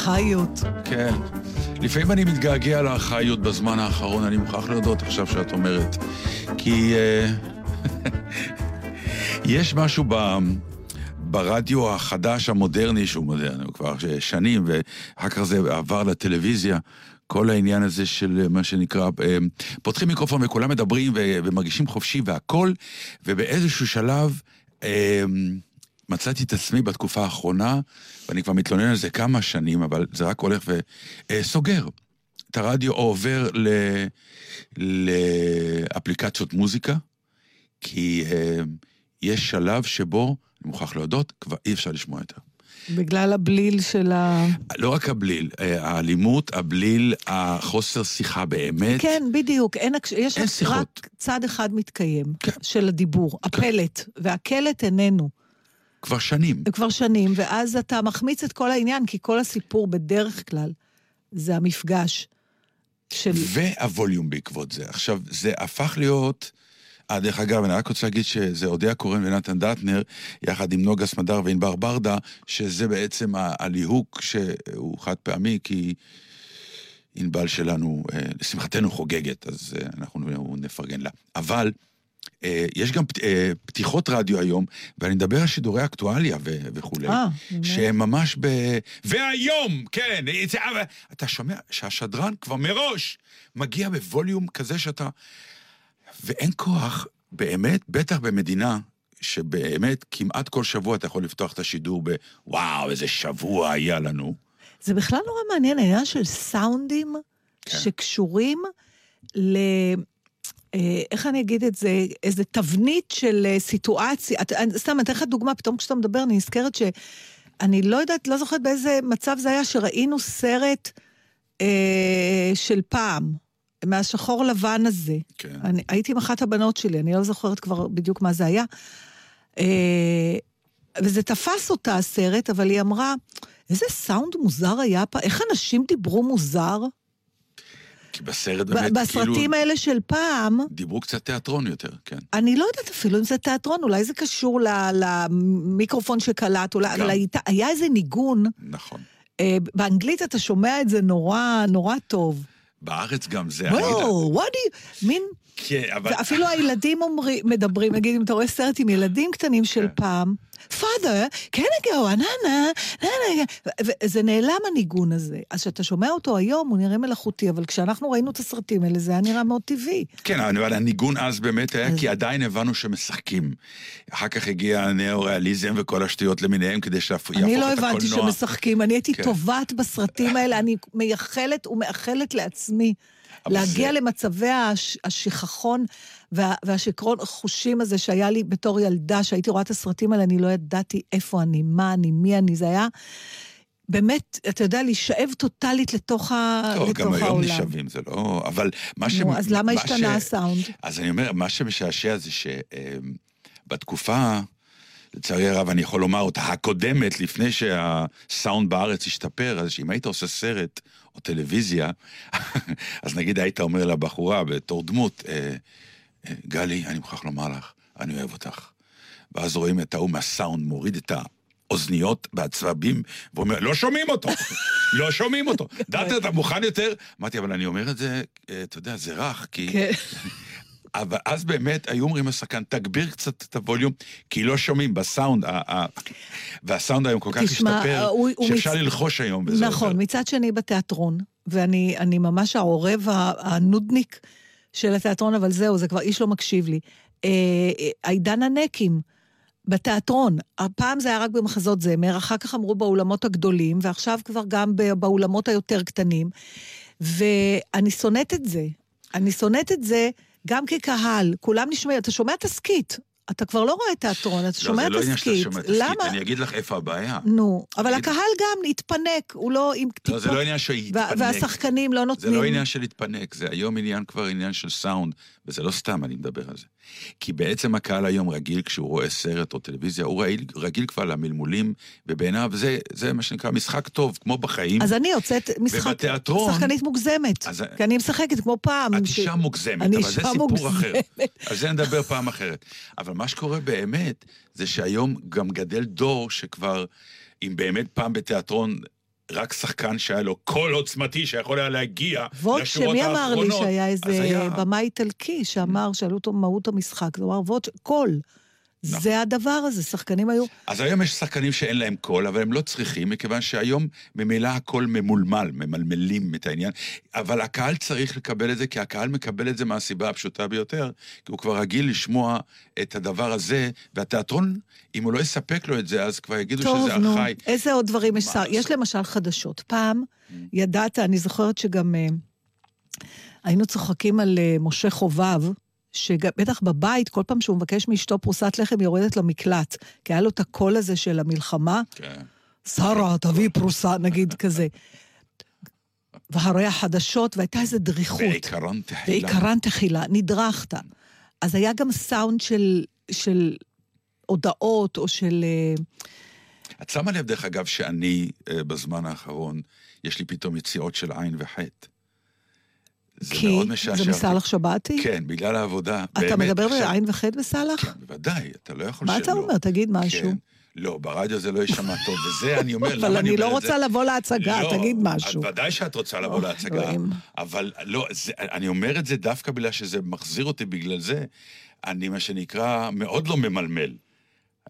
פתיחות. הארכאיות. כן. לפעמים אני מתגעגע לארכאיות בזמן האחרון, אני מוכרח להודות עכשיו שאת אומרת. כי אה, יש משהו ב... ברדיו החדש המודרני, שהוא מודרני, הוא כבר שנים, ואחר כך זה עבר לטלוויזיה, כל העניין הזה של מה שנקרא, אה, פותחים מיקרופון וכולם מדברים ומרגישים חופשי והכול, ובאיזשהו שלב אה, מצאתי את עצמי בתקופה האחרונה, ואני כבר מתלונן על זה כמה שנים, אבל זה רק הולך וסוגר. את הרדיו או עובר ל... לאפליקציות מוזיקה, כי אה, יש שלב שבו, אני מוכרח להודות, כבר אי אפשר לשמוע יותר. בגלל הבליל של ה... לא רק הבליל, אה, האלימות, הבליל, החוסר שיחה באמת. כן, בדיוק. אין, יש אין רק שיחות. צד אחד מתקיים, כן. של הדיבור, הפלט, והקלט איננו. כבר שנים. כבר שנים, ואז אתה מחמיץ את כל העניין, כי כל הסיפור בדרך כלל זה המפגש של... והווליום בעקבות זה. עכשיו, זה הפך להיות... אה, דרך אגב, אני רק רוצה להגיד שזה אודיה קורן ונתן דטנר, יחד עם נוגה סמדר וענבר ברדה, שזה בעצם הליהוק שהוא חד פעמי, כי ענבל שלנו, אה, לשמחתנו חוגגת, אז אה, אנחנו נפרגן לה. אבל יש גם אה, פתיחות רדיו היום, ואני מדבר על שידורי אקטואליה ו- וכולי. אה, באמת? שהם ממש ב... והיום, כן, אתה שומע שהשדרן כבר מראש מגיע בווליום כזה שאתה... ואין כוח, באמת, בטח במדינה שבאמת כמעט כל שבוע אתה יכול לפתוח את השידור בוואו, איזה שבוע היה לנו. זה בכלל נורא מעניין, העניין של סאונדים כן. שקשורים ל... אה, איך אני אגיד את זה? איזה תבנית של אה, סיטואציה. את- אני- סתם, אני אתן לך דוגמה, פתאום כשאתה מדבר, אני נזכרת שאני לא יודעת, לא זוכרת באיזה מצב זה היה, שראינו סרט אה, של פעם, מהשחור לבן הזה. כן. אני, הייתי עם אחת הבנות שלי, אני לא זוכרת כבר בדיוק מה זה היה. אה, וזה תפס אותה הסרט, אבל היא אמרה, איזה סאונד מוזר היה פה, איך אנשים דיברו מוזר? כי בסרט באמת, בסרטים כאילו, האלה של פעם, דיברו קצת תיאטרון יותר, כן. אני לא יודעת אפילו אם זה תיאטרון, אולי זה קשור ל- למיקרופון שקלט, אולי, גם. הייתה, היה איזה ניגון, נכון. אה, באנגלית אתה שומע את זה נורא, נורא טוב. בארץ גם זה, וואו, you... מין... כן, אבל... ואפילו הילדים אומרים, מדברים, נגיד אם אתה רואה סרט עם ילדים קטנים של כן. פעם, father, go, na na, na na, וזה נעלם הניגון הזה. אז כשאתה שומע אותו היום, הוא נראה מלאכותי, אבל כשאנחנו ראינו את הסרטים האלה, זה היה נראה מאוד טבעי. כן, אבל הניגון אז באמת היה, אז- כי עדיין הבנו שמשחקים. אחר כך הגיע הניאו-ריאליזם וכל השטויות למיניהם, כדי שיהפוך את הקולנוע. אני לא הבנתי שמשחקים, אני הייתי כן. טובעת בסרטים האלה, אני מייחלת ומאחלת לעצמי להגיע זה- למצבי הש- השכחון וה- והשיכרון חושים הזה שהיה לי בתור ילדה, שהייתי רואה את הסרטים האלה, אני לא ידעתי איפה אני, מה אני, מי אני, זה היה באמת, אתה יודע, להישאב טוטאלית לתוך, ה... לא, לתוך גם היום העולם. נשאבים, זה לא... אבל מה ש... נו, אז למה מה השתנה הסאונד? אז אני אומר, מה שמשעשע זה שבתקופה, לצערי הרב, אני יכול לומר אותה, הקודמת, לפני שהסאונד בארץ השתפר, אז שאם היית עושה סרט או טלוויזיה, אז נגיד היית אומר לבחורה בתור דמות, אה, אה, גלי, אני מוכרח לומר לך, אני אוהב אותך. ואז רואים את ההוא מהסאונד מוריד את האוזניות בעצבים, ואומר, לא שומעים אותו, לא שומעים אותו. דאטר, אתה מוכן יותר? אמרתי, אבל אני אומר את זה, אה, אתה יודע, זה רך, כי... אבל אז באמת היו אומרים לשחקן, תגביר קצת את הווליום, כי לא שומעים בסאונד, והסאונד היום כל כך תשמע, השתפר, הוא- הוא שאפשר מצ- ללחוש היום. נכון, עובר. מצד שני בתיאטרון, ואני אני ממש העורב הנודניק של התיאטרון, אבל זהו, זה כבר איש לא מקשיב לי. אה, אה, עידן הנקים. בתיאטרון, הפעם זה היה רק במחזות זמר, אחר כך אמרו באולמות הגדולים, ועכשיו כבר גם באולמות היותר קטנים. ואני שונאת את זה. אני שונאת את זה גם כקהל. כולם נשמעים, אתה שומע תסכית. אתה כבר לא רואה תיאטרון, אתה שומע לא, זה לא עניין שאתה תסכית. שומע תסכית, למה? אני אגיד לך איפה הבעיה. נו, אבל הקהל גם התפנק, הוא לא עם לא, זה לא עניין להתפנק. והשחקנים לא זה נותנים... לא עניין של להתפנק, זה היום עניין כבר עניין של סאונד, וזה לא סתם אני מדבר על זה. כי בעצם הקהל היום רגיל, כשהוא רואה סרט או טלוויזיה, הוא רגיל, רגיל כבר למלמולים, ובעיניו זה, זה מה שנקרא משחק טוב, כמו בחיים. אז אני יוצאת משחק... ובתיאטרון- שחקנית מוגזמת. אז- כי אני משחקת כמו פעם. את ש- אישה מוגזמת, אני אבל זה סיפור מוגזמת. אחר. על זה נדבר פעם אחרת. אבל מה שקורה באמת, זה שהיום גם גדל דור שכבר, אם באמת פעם בתיאטרון, רק שחקן שהיה לו קול עוצמתי שיכול היה להגיע ווט, לשורות שמי האחרונות. אמר לי שהיה איזה היה- במאי איטלקי שאמר, שאלו אותו מהות המשחק, הוא אמר, ווט, קול. נכון. זה הדבר הזה, שחקנים היו... אז היום יש שחקנים שאין להם קול, אבל הם לא צריכים, מכיוון שהיום ממילא הקול ממולמל, ממלמלים את העניין. אבל הקהל צריך לקבל את זה, כי הקהל מקבל את זה מהסיבה הפשוטה ביותר, כי הוא כבר רגיל לשמוע את הדבר הזה, והתיאטרון, אם הוא לא יספק לו את זה, אז כבר יגידו טוב, שזה נו, ארכאי. איזה עוד דברים יש? שר? יש למשל חדשות. פעם, ידעת, אני זוכרת שגם אה, היינו צוחקים על אה, משה חובב, שבטח בבית, כל פעם שהוא מבקש מאשתו פרוסת לחם, היא יורדת למקלט. כי היה לו את הקול הזה של המלחמה, כן. שרה, תביאי פרוסה, נגיד כזה. והרי החדשות, והייתה איזו דריכות. בעיקרון תחילה. בעיקרן תחילה, נדרכת. אז היה גם סאונד של, של הודעות או של... אה, את שמה לב, דרך אגב, שאני, אה, בזמן האחרון, יש לי פתאום יציאות של עין וחטא. זה כי מאוד משעשע. זה אותי. מסאלח שבתי? כן, בגלל העבודה. אתה באמת, מדבר בעין וחטא בסאלח? כן, בוודאי, אתה לא יכול מה שלא. אתה אומר? תגיד משהו. כן. לא, ברדיו זה לא יישמע טוב, וזה אני אומר, למה אבל אני אני אומר לא את זה? רוצה לבוא להצגה, לא, תגיד משהו. ודאי שאת רוצה לבוא להצגה. אבל לא, זה, אני אומר את זה דווקא בגלל שזה מחזיר אותי בגלל זה. אני, מה שנקרא, מאוד לא ממלמל.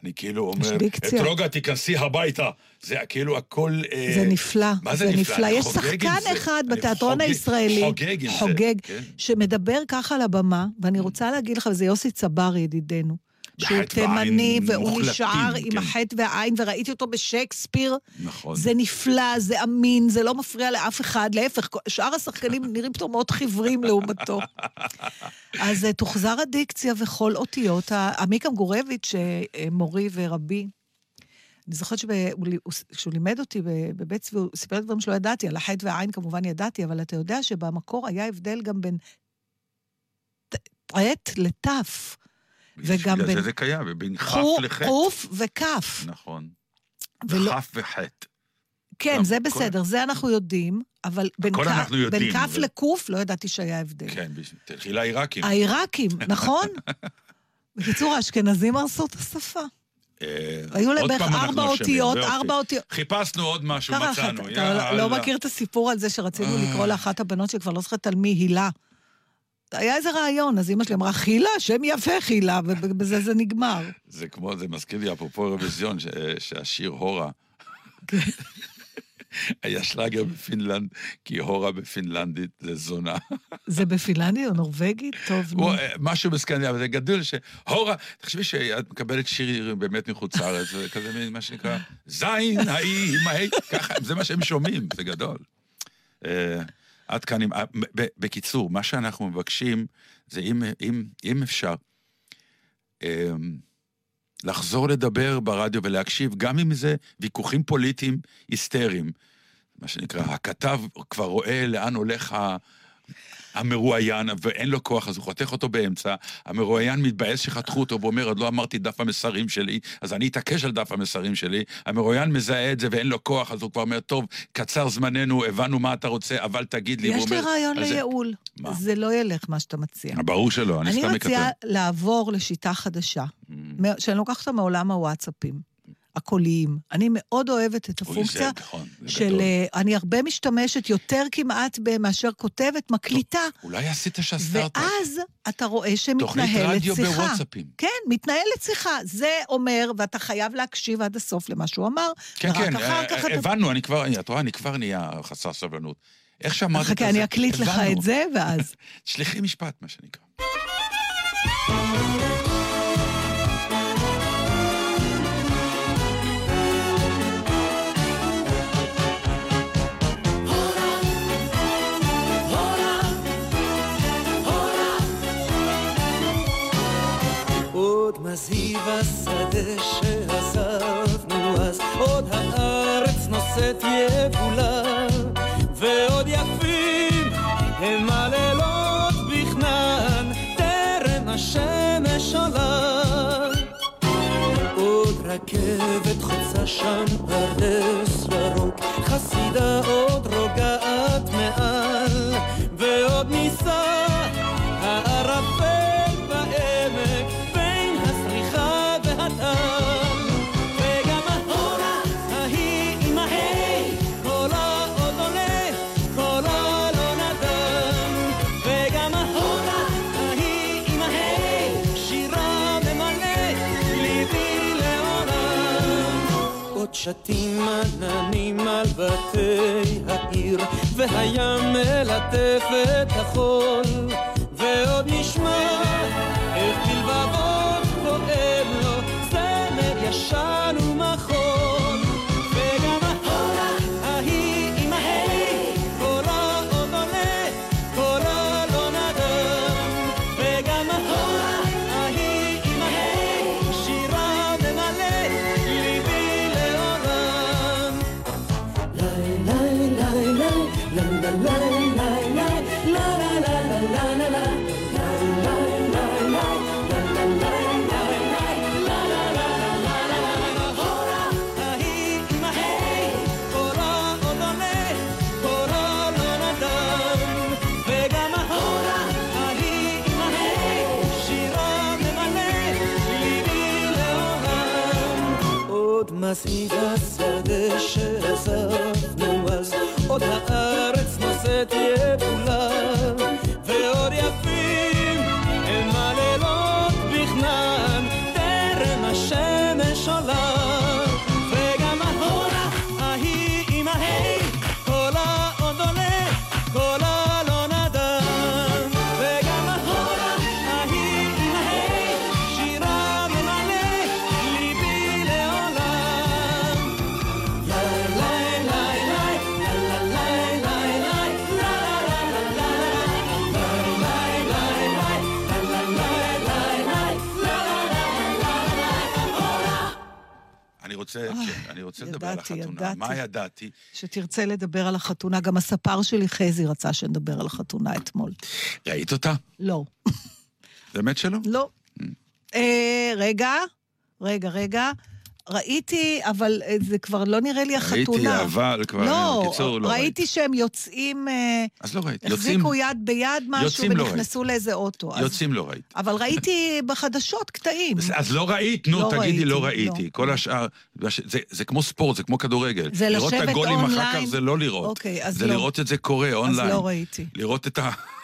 אני כאילו אומר. אתרוגה, תיכנסי הביתה. זה כאילו הכל... אה, זה נפלא. מה זה נפלא? אני יש חוגג שחקן זה. אחד בתיאטרון חוגג- הישראלי, חוגג זה, חוגג, כן. שמדבר ככה על הבמה, ואני רוצה להגיד לך, וזה יוסי צברי, ידידנו. שהוא תימני, והוא מוחלטים, נשאר עם כן. החטא והעין, וראיתי אותו בשייקספיר. נכון. זה נפלא, זה אמין, זה לא מפריע לאף אחד, להפך, שאר השחקנים נראים פתאום מאוד חיוורים לעומתו. אז אה, תוחזר הדיקציה וכל אותיות. ה- עמיקם גורביץ', אה, אה, מורי ורבי, אני זוכרת שכשהוא לימד אותי בבית צבי, הוא סיפר לי דברים שלא ידעתי, על החטא והעין כמובן ידעתי, אבל אתה יודע שבמקור היה הבדל גם בין ט- ט' לתף. וגם בגלל בין- זה זה קיים, ובין כף חו- לחטא. קוף וכף. נכון. ולא- כף וחטא. כן, זה כל- בסדר, זה אנחנו יודעים, אבל בין כ- אנחנו יודעים, בין כף אבל- לקוף לא ידעתי שהיה הבדל. כן, תלכי לעיראקים. העיראקים, נכון? בקיצור, האשכנזים הרסו את השפה. אה, היו להם בערך ארבע אותיות. ארבע אותיות. חיפשנו עוד משהו, מצאנו. אתה לא-. מכיר את הסיפור על זה שרצינו. לקרוא לאחת הבנות שכבר לא זוכרת על מי, הילה. היה איזה רעיון, אז אימא שלי אמרה, חילה, שם יפה חילה, ובזה זה נגמר. זה כמו, זה מזכיר לי, אפרופו אירוויזיון, שהשיר הורה. כן. היה שלאגר בפינלנד, כי הורה בפינלנדית זה זונה. זה בפינלנדי או נורבגי? טוב, נו. אה, משהו בסקנדינביה, זה גדול שהורה, תחשבי שאת מקבלת שיר באמת מחוץ לארץ, זה כזה מין, מה שנקרא, זין, ההיא, ההיא, ככה, זה מה שהם שומעים, זה גדול. עד כאן, עם- בקיצור, מה שאנחנו מבקשים זה אם, אם, אם אפשר, אה, לחזור לדבר ברדיו ולהקשיב, גם אם זה ויכוחים פוליטיים היסטריים. מה שנקרא, הכתב כבר רואה לאן הולך ה... המרואיין, ואין לו כוח, אז הוא חותך אותו באמצע, המרואיין מתבאס שחתכו אותו, ואומר, עוד לא אמרתי דף המסרים שלי, אז אני אתעקש על דף המסרים שלי. המרואיין מזהה את זה ואין לו כוח, אז הוא כבר אומר, טוב, קצר זמננו, הבנו מה אתה רוצה, אבל תגיד לי. יש לי רעיון לייעול. מה? זה לא ילך, מה שאתה מציע. ברור שלא, אני אני סתם מקטר. מציעה לעבור לשיטה חדשה, Mm. שאני לוקחת מעולם הוואטסאפים. הקוליים. אני מאוד אוהבת את הפונקציה זה נכון, זה של... גדול. אה, אני הרבה משתמשת יותר כמעט מאשר כותבת, מקליטה. אולי עשית שהסטארט-אפ. ואז אתה רואה תוכנית שמתנהלת רדיו שיחה. בוואטסאפים. כן, מתנהלת שיחה. זה אומר, ואתה חייב להקשיב עד הסוף למה שהוא אמר, כן, ורק כן, אחר אה, כך אתה... הבנו, אני כבר, את רואה, אני כבר נהיה חסר סבלנות. איך שאמרת את זה, חכה, אני אקליט לך. את זה, ואז... שליחי משפט, מה שנקרא. עוד מזהיב השדה שעזבנו אז, עוד הארץ נושאת יבולה, ועוד יפים הם הלילות בכנען, טרם השמש עולה. עוד רכבת חוצה שם פרדס ירוק, חסידה עוד שתים עננים על בתי העיר, והים מלטף את החול, ועוד נשמע עוד מזהיב השדה שעזבנו אז, עוד הארץ נושאת יבולה, רוצה, כן, אני רוצה לדבר על ידעתי, החתונה. ידעתי. מה ידעתי? שתרצה לדבר על החתונה. גם הספר שלי, חזי, רצה שנדבר על החתונה אתמול. ראית אותה? לא. באמת שלא? לא. אה, רגע, רגע, רגע. ראיתי, אבל אה, זה כבר לא נראה לי החתונה. ראיתי, אבל כבר, לא, בקיצור, לא ראיתי שהם יוצאים, אה, אז לא ראיתי. יוצאים, החזיקו יד ביד משהו לא ונכנסו לאיזה אוטו. אז- יוצאים לא ראיתי. אבל ראיתי בחדשות קטעים. אז- אז לא ראית, נו, לא תגידי, לא ראיתי, ראיתי. לא. כל השאר, זה, זה כמו ספורט, זה כמו כדורגל. זה לראות את לשבת הגולים אחר אונליין? כך זה לא לראות. אוקיי, אז זה לא. לראות את זה קורה אונליין. לא ראיתי. לראות את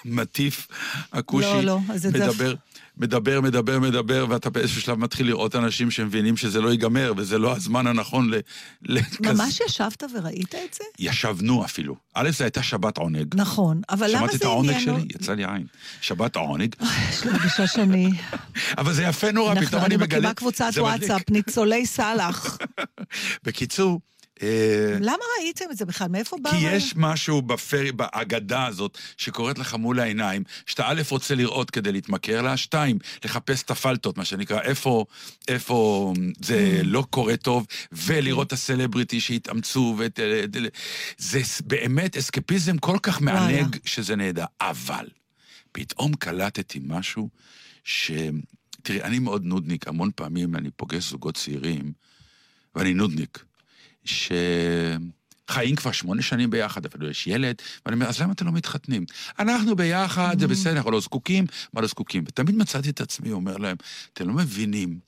המטיף הכושי לא, לא, אז זה. מדבר, מדבר, מדבר, מדבר, ואתה באיזשהו שלב מתחיל לראות אנשים שמבינים שזה לא ייגמר, וזה לא הזמן הנכון ל... לכזה- ממש ישבת וראית את זה? ישבנו אפילו. א', זו הייתה שבת עונג. נכון, אבל למה שמעת את זה העונג עניין... שלי? יצא לי עין. שבת העונג. יש לי הרגשה שאני... אבל זה יפה נורא, פתאום אני אני מגלה... מקימה קבוצת זה. וואטסאפ, ניצולי סאלח. בקיצור, למה ראיתם את זה בכלל? מאיפה בא... כי? יש משהו בפרי, באגדה הזאת שקורית לך מול העיניים, שאתה א' רוצה לראות כדי להתמכר לה, שתיים, לחפש את הפלטות, מה שנקרא, איפה, איפה זה Mm. לא קורה טוב, ולראות את הסלבריטי שהתאמצו, ואת... זה באמת אסקפיזם כל כך מענג. שזה נהדר. אבל פתאום קלטתי משהו ש... תראי, אני מאוד נודניק, המון פעמים אני פוגש זוגות צעירים, ואני נודניק, שחיים כבר שמונה שנים ביחד, אפילו יש ילד, ואני אומר, אז למה אתם לא מתחתנים? אנחנו ביחד, זה בסדר, אנחנו לא זקוקים, מה לא זקוקים? ותמיד מצאתי את עצמי אומר להם, אתם לא מבינים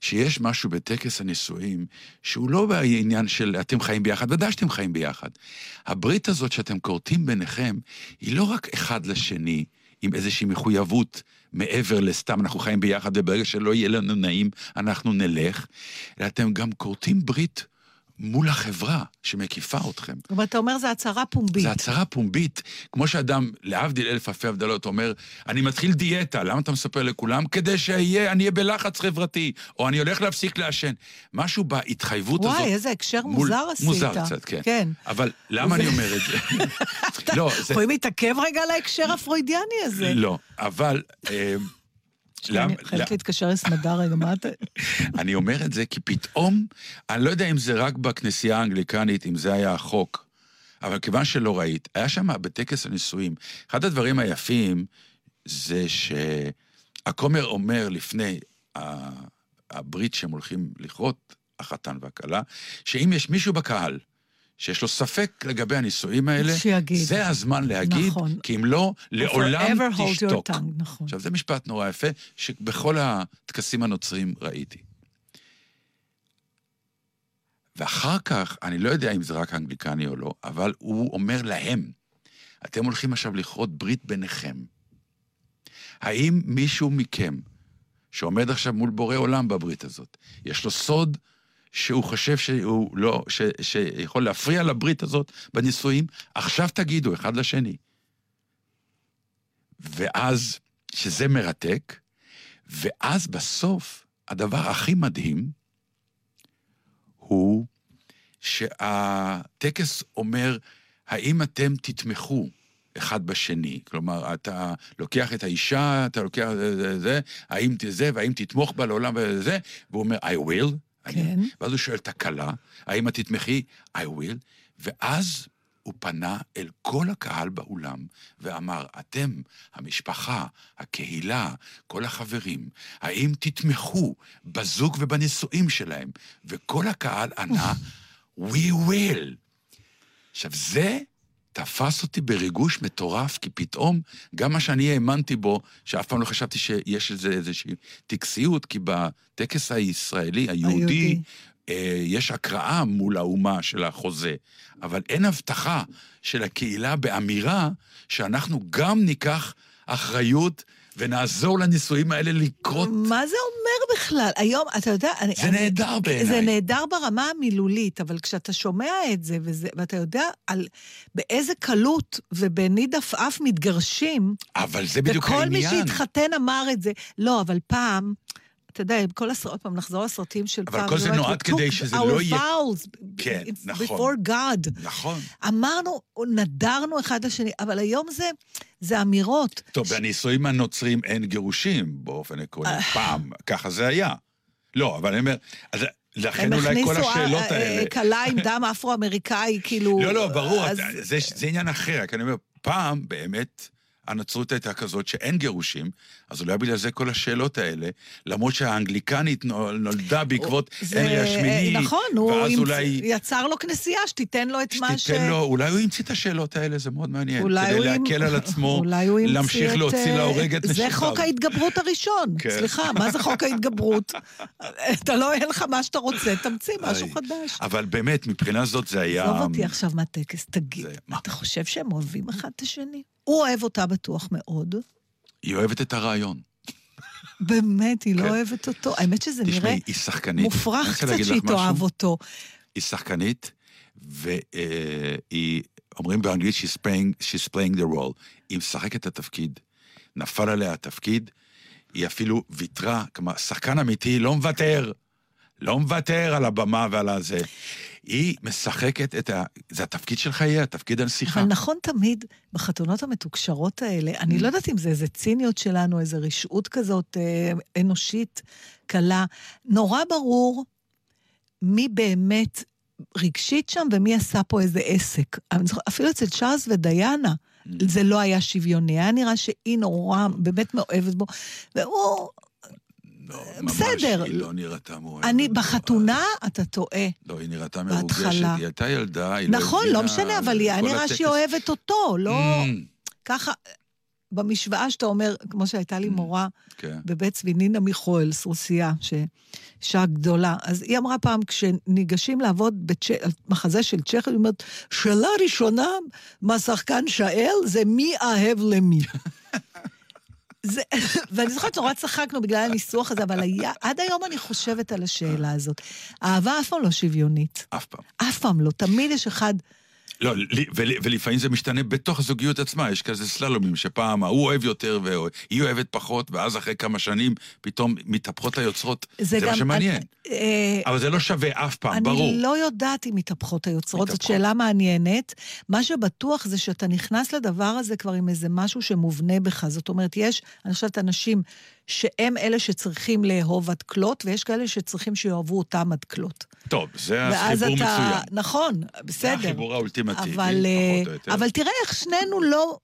שיש משהו בטקס הנישואים שהוא לא בעניין של אתם חיים ביחד, ודאי שאתם חיים ביחד. הברית הזאת שאתם כורתים ביניכם, היא לא רק אחד לשני, עם איזושהי מחויבות מעבר לסתם אנחנו חיים ביחד, וברגע שלא יהיה לנו נעים, אנחנו נלך, אלא אתם גם כורתים ברית מול החברה שמקיפה אתכם. זאת אומרת, אתה אומר, זו הצהרה פומבית. זו הצהרה פומבית, כמו שאדם, להבדיל אלף אלפי הבדלות, אומר, אני מתחיל דיאטה, למה אתה מספר לכולם? כדי שאני אהיה בלחץ חברתי, או אני הולך להפסיק לעשן. משהו בהתחייבות הזאת... וואי, איזה הקשר מול- מוזר עשית. מוזר קצת, כן. כן. אבל למה אני אומר את זה? לא, זה... יכולים להתעכב רגע על ההקשר הפרוידיאני הזה. לא, אבל... אני חייבת להתקשר לסמדר רגע, מה אתה... אני אומר את זה כי פתאום, אני לא יודע אם זה רק בכנסייה האנגליקנית, אם זה היה החוק, אבל כיוון שלא ראית, היה שם בטקס הנישואים, אחד הדברים היפים זה שהכומר אומר לפני הברית שהם הולכים לכרות, החתן והכלה, שאם יש מישהו בקהל שיש לו ספק לגבי הנישואים האלה, שיגיד. זה הזמן להגיד, נכון. כי אם לא, לעולם תשתוק. tongue, נכון. עכשיו, זה משפט נורא יפה, שבכל הטקסים הנוצריים ראיתי. ואחר כך, אני לא יודע אם זה רק אנגליקני או לא, אבל הוא אומר להם, אתם הולכים עכשיו לכרות ברית ביניכם. האם מישהו מכם, שעומד עכשיו מול בורא עולם בברית הזאת, יש לו סוד שהוא חושב שהוא לא, ש, שיכול להפריע לברית הזאת בנישואים? עכשיו תגידו אחד לשני. ואז, שזה מרתק, ואז בסוף, הדבר הכי מדהים הוא שהטקס אומר, האם אתם תתמכו אחד בשני? כלומר, אתה לוקח את האישה, אתה לוקח את זה, זה, האם זה, והאם תתמוך בה לעולם וזה, והוא אומר, I will. כן. ואז הוא שואל את הכלה, האם את תתמכי? I will. ואז הוא פנה אל כל הקהל באולם ואמר, אתם, המשפחה, הקהילה, כל החברים, האם תתמכו בזוג ובנישואים שלהם? וכל הקהל ענה, We will. עכשיו, זה תפס אותי בריגוש מטורף, כי פתאום, גם מה שאני האמנתי בו, שאף פעם לא חשבתי שיש לזה איזושהי טקסיות, כי בטקס הישראלי, היהודי, היהודי. אה, יש הקראה מול האומה של החוזה, אבל אין הבטחה של הקהילה באמירה שאנחנו גם ניקח אחריות ונעזור לנישואים האלה לקרות. מה זה אומר בכלל? היום, אתה יודע... אני, זה אני, נהדר בעיניי. זה נהדר ברמה המילולית, אבל כשאתה שומע את זה, וזה, ואתה יודע על באיזה קלות ובניד עפעף מתגרשים, אבל זה בדיוק וכל מי העניין. שהתחתן אמר את זה. לא, אבל פעם... אתה יודע, כל הסרט, עוד פעם, נחזור לסרטים של אבל פעם. כל זה נועד כדי שזה our לא יהיה- vows כן, נכון. before God. נכון. אמרנו, נדרנו אחד לשני, אבל היום זה, זה אמירות. טוב, בנישואים הנוצרים אין גירושים באופן עקרוני, אה. פעם, ככה זה היה. לא, אבל אני אומר, אז לכן הם אולי כל הכניסו, השאלות אה, אה, האלה... כלה עם דם אפרו-אמריקאי, כאילו... לא, לא, ברור, אז- זה, זה עניין אחר, רק אני אומר, פעם באמת הנצרות הייתה כזאת שאין גירושים, אז אולי בגלל זה כל השאלות האלה, למרות שהאנגליקנית נול- נולדה בעקבות זה- הנרי השמיני, נכון, הוא ואז המצ- אולי... יצר לו כנסייה שתיתן לו את מה ש... שתיתן לו, אולי הוא המציא את השאלות האלה, זה מאוד מעניין. אולי כדי הוא להקל על עצמו, הוא להמשיך את, להוציא אה, להורג את נשיכיו. זה חוק ההתגברות הראשון. כן. סליחה, מה זה חוק ההתגברות? אתה לא, אין לך מה שאתה רוצה, תמציא משהו. חדש. אבל באמת, מבחינה זאת זה היה... עזוב אותי עכשיו מהטקס, תגיד? אתה חושב שהם אוהבים אחד את השני? הוא אוהב אותה בטוח מאוד. היא אוהבת את הרעיון. באמת, היא לא כן. אוהבת אותו. האמת שזה נראה תשמעי. אני מופרך קצת שהיא. תאהב אותו. היא שחקנית, והיא, אומרים באנגלית, she's playing, she's playing the role. היא משחקת את התפקיד. נפל עליה התפקיד, היא אפילו ויתרה, כלומר, שחקן אמיתי לא מוותר. לא מוותר על הבמה ועל הזה. היא משחקת את ה... זה התפקיד של חייה, תפקיד הנסיכה. אבל נכון תמיד, בחתונות המתוקשרות האלה, אני לא יודעת אם זה איזה ציניות שלנו, איזה רשעות כזאת אה, אנושית, קלה, נורא ברור מי באמת רגשית שם ומי עשה פה איזה עסק. אפילו אצל צ'ארלס ודיאנה, זה לא היה שוויוני, היה נראה שהיא נורא באמת מאוהבת בו, והוא, לא, בסדר. ממש, היא לא נראתה מאוהבת. אני. בחתונה אתה טועה. לא, היא נראתה. מרוגשת, היא הייתה ילדה, היא לא נכון, לא משנה, אבל היה כל נראה. שהיא אוהבת אותו, לא... Mm, ככה, במשוואה שאתה אומר, כמו שהייתה לי מורה כן. בבית צבי, נינה מיכואלס, רוסייה, שאישה גדולה, אז היא אמרה פעם, כשניגשים לעבוד בצ'- על מחזה של צ'כי, היא אומרת, שאלה ראשונה מהשחקן שאל, זה מי אהב למי. זה, ואני זוכרת שנורא צחקנו בגלל הניסוח הזה, אבל היה, עד היום אני חושבת על השאלה הזאת. אהבה אף פעם לא שוויונית. אף פעם. אף פעם לא. תמיד יש אחד... לא, ול- ולפעמים זה משתנה בתוך הזוגיות עצמה, יש כזה סללומים שפעם ההוא אוהב יותר והיא אוהבת פחות, ואז אחרי כמה שנים פתאום מתהפכות היוצרות. זה, מה שמעניין. אה, אבל זה לא שווה אף פעם, ברור. אני לא יודעת אם מתהפכות היוצרות, זאת מתהפכות. שאלה מעניינת. מה שבטוח זה שאתה נכנס לדבר הזה כבר עם איזה משהו שמובנה בך. זאת אומרת, יש, אני חושבת, אנשים שהם אלה שצריכים לאהוב עד כלות, ויש כאלה שצריכים שיאהבו אותם עד כלות. טוב, זה החיבור אתה... מצוין. נכון, בסדר. זה החיבור האולטימטיבי, אבל, אה, פחות או יותר. אבל תראה איך שנינו לא...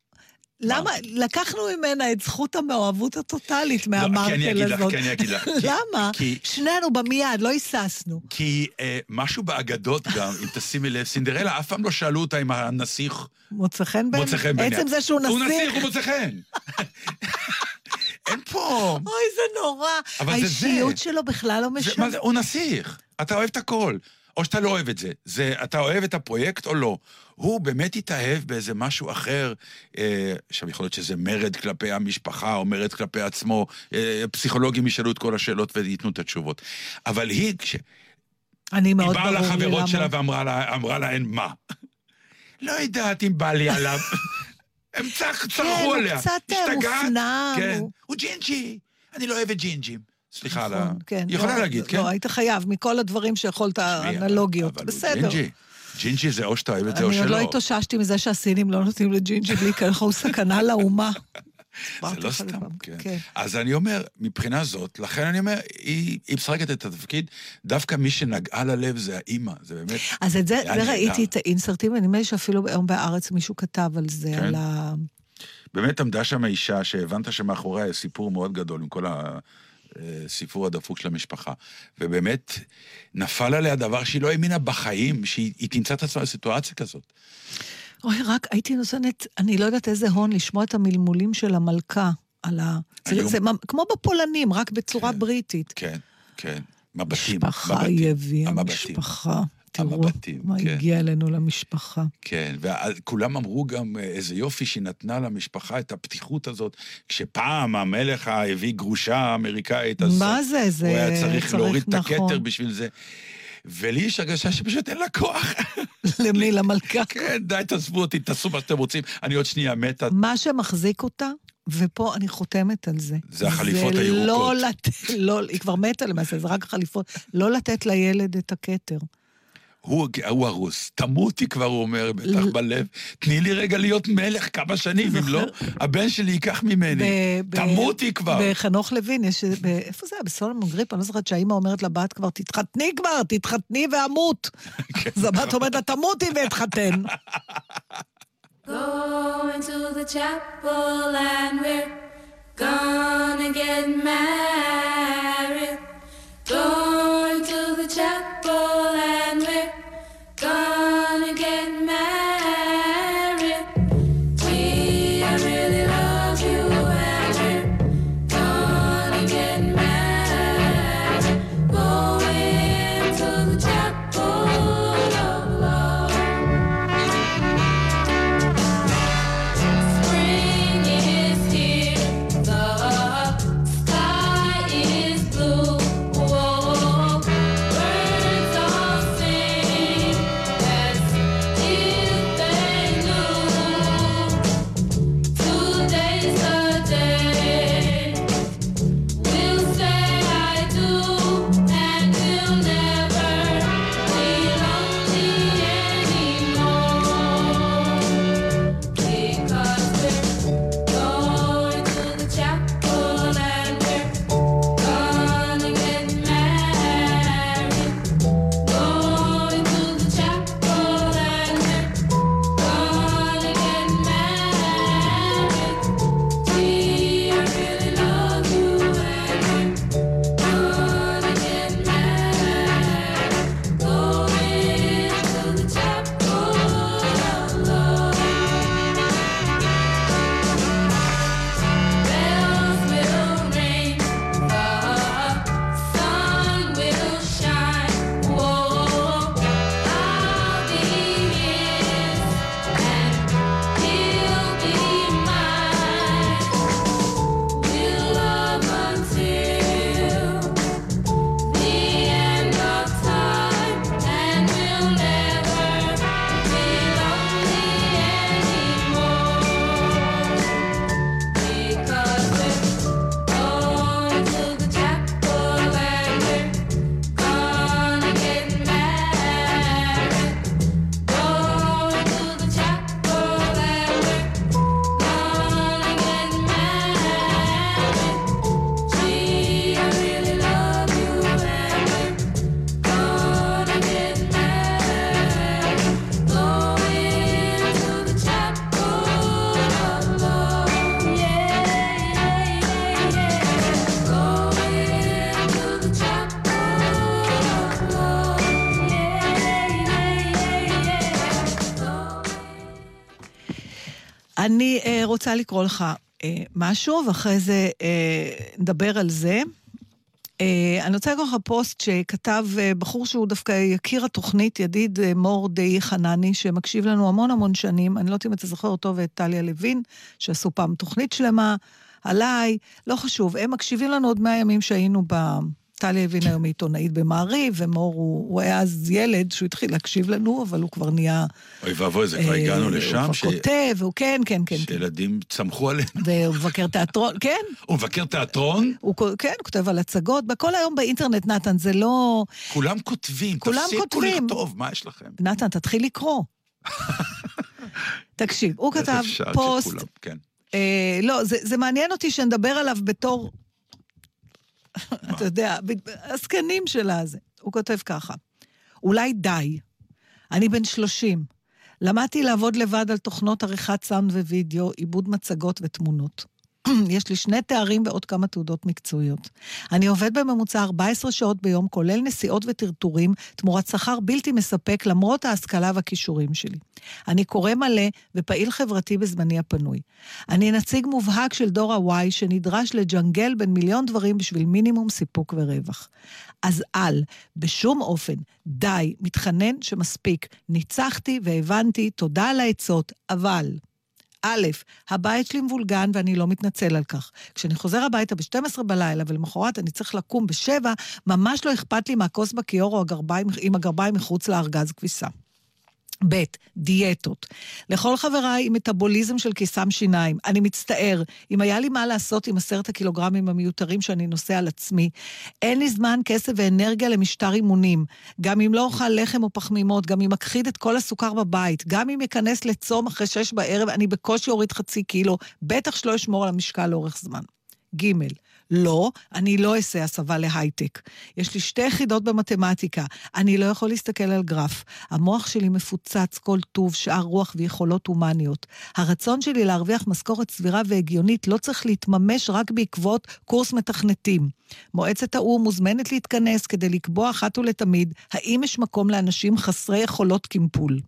למה? לקחנו ממנה את זכות המאוהבות הטוטלית לא, כי אני מהמרקל אגיד לך, הזאת. כי אני אגיד לך. למה? שנינו במיד, לא היססנו. כי אה, משהו באגדות גם, אם תשימי לב, סינדרלה, אף פעם לא שאלו אותה אם הנסיך מוצא חן בעיניה? מוצא חן בעיניה. עצם זה שהוא הוא נסיך, נסיך. הוא מוצא חן. אין פה... אוי, זה נורא. אבל זה האישיות זה. שלו בכלל לא משנה. הוא נסיך. אתה אוהב את הכל. או שאתה לא אוהב את זה. זה, אתה אוהב את הפרויקט או לא. הוא באמת התאהב באיזה משהו אחר, אה, עכשיו יכול להיות שזה מרד כלפי המשפחה, או מרד כלפי עצמו, אה, פסיכולוגים ישאלו את כל השאלות וייתנו את התשובות. אבל היא, כש... אני היא מאוד באה ברור לי למה. לחברות שלה ואמרה לה, אמרה להן, מה? לא יודעת אם בא לי עליו. הם צח, צרחו הוא עליה. קצת, אה, השתגעת? מופנם, כן. הוא- הוא ג'ינג'י. אני לא אוהבת ג'ינג'ים. סליחה על ה... נכון, כן. היא יכולה לא, להגיד, כן? לא, היית חייב, מכל הדברים שיכולת, אנלוגיות. הוא בסדר. ג'ינג'י. ג'ינג'י זה או שאתה אוהב את זה או אני עוד שלא. לא התאוששתי מזה שהסינים לא נותנים לג'ינג'י בלי ככה, הוא סכנה לאומה. זה לא סתם, כן. כן. אז אני אומר, מבחינה זאת, לכן אני אומר, היא היא משחקת את התפקיד, דווקא מי שנגעה ללב זה האימא, זה באמת... אז את זה, זה. ראיתי את האינסרטים, ונדמה לי שאפילו היום בהארץ מישהו כתב על זה, כן. על ה... באמת עמדה שם אישה שהבנת שמאחוריה סיפור מאוד גדול עם כל הסיפור הדפוק של המשפחה. ובאמת, נפל עליה דבר שהיא לא האמינה בחיים, שהיא היא תמצא את עצמה בסיטואציה כזאת. אוי, רק הייתי נותנת, אני לא יודעת איזה הון, לשמוע את המלמולים של המלכה על ה... זה, היום- זה ממ- כמו בפולנים, רק בצורה כן. בריטית. כן, כן. מבטים. משפחה המבטים. משפחה. תראו המבטים, מה כן. הגיע אלינו למשפחה. כן, וכולם אמרו גם אה, איזה יופי שהיא נתנה למשפחה את הפתיחות הזאת, כשפעם המלך הביא גרושה אמריקאית, אז מה זה? זה הוא היה צריך צריך, להוריד את נכון. הכתר בשביל זה. ולי יש הרגשה שפשוט אין לה כוח. למי? למלכה? כן, די, תעזבו אותי, תעשו מה שאתם רוצים, אני עוד שנייה מתה. מה שמחזיק אותה, ופה אני חותמת על זה. זה החליפות זה הירוקות. לא לתת, לא, היא כבר מתה למעשה, זה רק החליפות. לא לתת לילד את הכתר. הוא, הוא הרוס, תמותי כבר, הוא אומר, בטח בלב, תני לי רגע להיות מלך כמה שנים, אם לא, הבן שלי ייקח ממני. ב- ב- תמותי כבר. בחנוך לוין, יש... ב- איפה זה היה? בסולומון גריפ? אני לא זוכרת שהאימא אומרת לבת כבר, תתחתני כבר, תתחתני ואמות. כן. אז הבת אומרת לה, תמותי ואתחתן. Going to the chapel and we're gonna get married. Going to the chapel and רוצה לקרוא לך אה, משהו, ואחרי זה אה, נדבר על זה. אה, אני רוצה לקרוא לך פוסט שכתב אה, בחור שהוא דווקא יקיר התוכנית, ידיד אה, מור די חנני, שמקשיב לנו המון המון שנים. אני לא יודעת אם אתה זוכר אותו ואת טליה לוין, שעשו פעם תוכנית שלמה עליי, לא חשוב. הם מקשיבים לנו עוד מהימים שהיינו ב... טליה לוין היום היא עיתונאית במעריב, ומור הוא, הוא היה אז ילד שהוא התחיל להקשיב לנו, אבל הוא כבר נהיה... אוי ואבוי, זה כבר אה, הגענו הוא לשם, כבר ש- כותב, הוא כן, כן, כן. כן. שילדים צמחו עלינו. והוא מבקר תיאטרון, כן, הוא מבקר תיאטרון, הוא כן, הוא כותב על הצגות, בכל היום באינטרנט, נתן, זה לא... כולם כותבים, כולם תפסיקו כותבים. לכתוב, מה יש לכם? נתן, תתחיל לקרוא. תקשיב, הוא כתב פוסט, שכולם- כן. אה, לא, זה, זה מעניין אותי שנדבר עליו בתור, אתה יודע, הזקנים של הזה. הוא כותב ככה, אולי די, אני בן 30, למדתי לעבוד לבד על תוכנות עריכת סאונד ווידאו, עיבוד מצגות ותמונות. יש לי שני תארים ועוד כמה תעודות מקצועיות. אני עובד בממוצע 14 שעות ביום, כולל נסיעות וטרטורים, תמורת שכר בלתי מספק למרות ההשכלה והכישורים שלי. אני קורא מלא ופעיל חברתי בזמני הפנוי. אני נציג מובהק של דור ה-Y שנדרש לג'נגל בין מיליון דברים בשביל מינימום סיפוק ורווח. אז אל, בשום אופן, די, מתחנן שמספיק. ניצחתי והבנתי, תודה על העצות, אבל... א', הבית שלי מבולגן ואני לא מתנצל על כך. כשאני חוזר הביתה ב-12 בלילה ולמחרת אני צריך לקום ב-7, ממש לא אכפת לי מהכוס בכיור או הגרביים, עם הגרביים מחוץ לארגז כביסה. ב', דיאטות. לכל חבריי עם מטאבוליזם של קיסם שיניים, אני מצטער, אם היה לי מה לעשות עם עשרת הקילוגרמים המיותרים שאני נושא על עצמי, אין לי זמן, כסף ואנרגיה למשטר אימונים. גם אם לא אוכל לחם או פחמימות, גם אם אכחיד את כל הסוכר בבית, גם אם אכנס לצום אחרי שש בערב, אני בקושי אוריד חצי קילו, בטח שלא אשמור על המשקל לאורך זמן. ג' לא, אני לא אעשה הסבה להייטק. יש לי שתי יחידות במתמטיקה, אני לא יכול להסתכל על גרף. המוח שלי מפוצץ כל טוב, שאר רוח ויכולות הומניות. הרצון שלי להרוויח משכורת סבירה והגיונית לא צריך להתממש רק בעקבות קורס מתכנתים. מועצת האו"ם מוזמנת להתכנס כדי לקבוע אחת ולתמיד האם יש מקום לאנשים חסרי יכולות קימפול.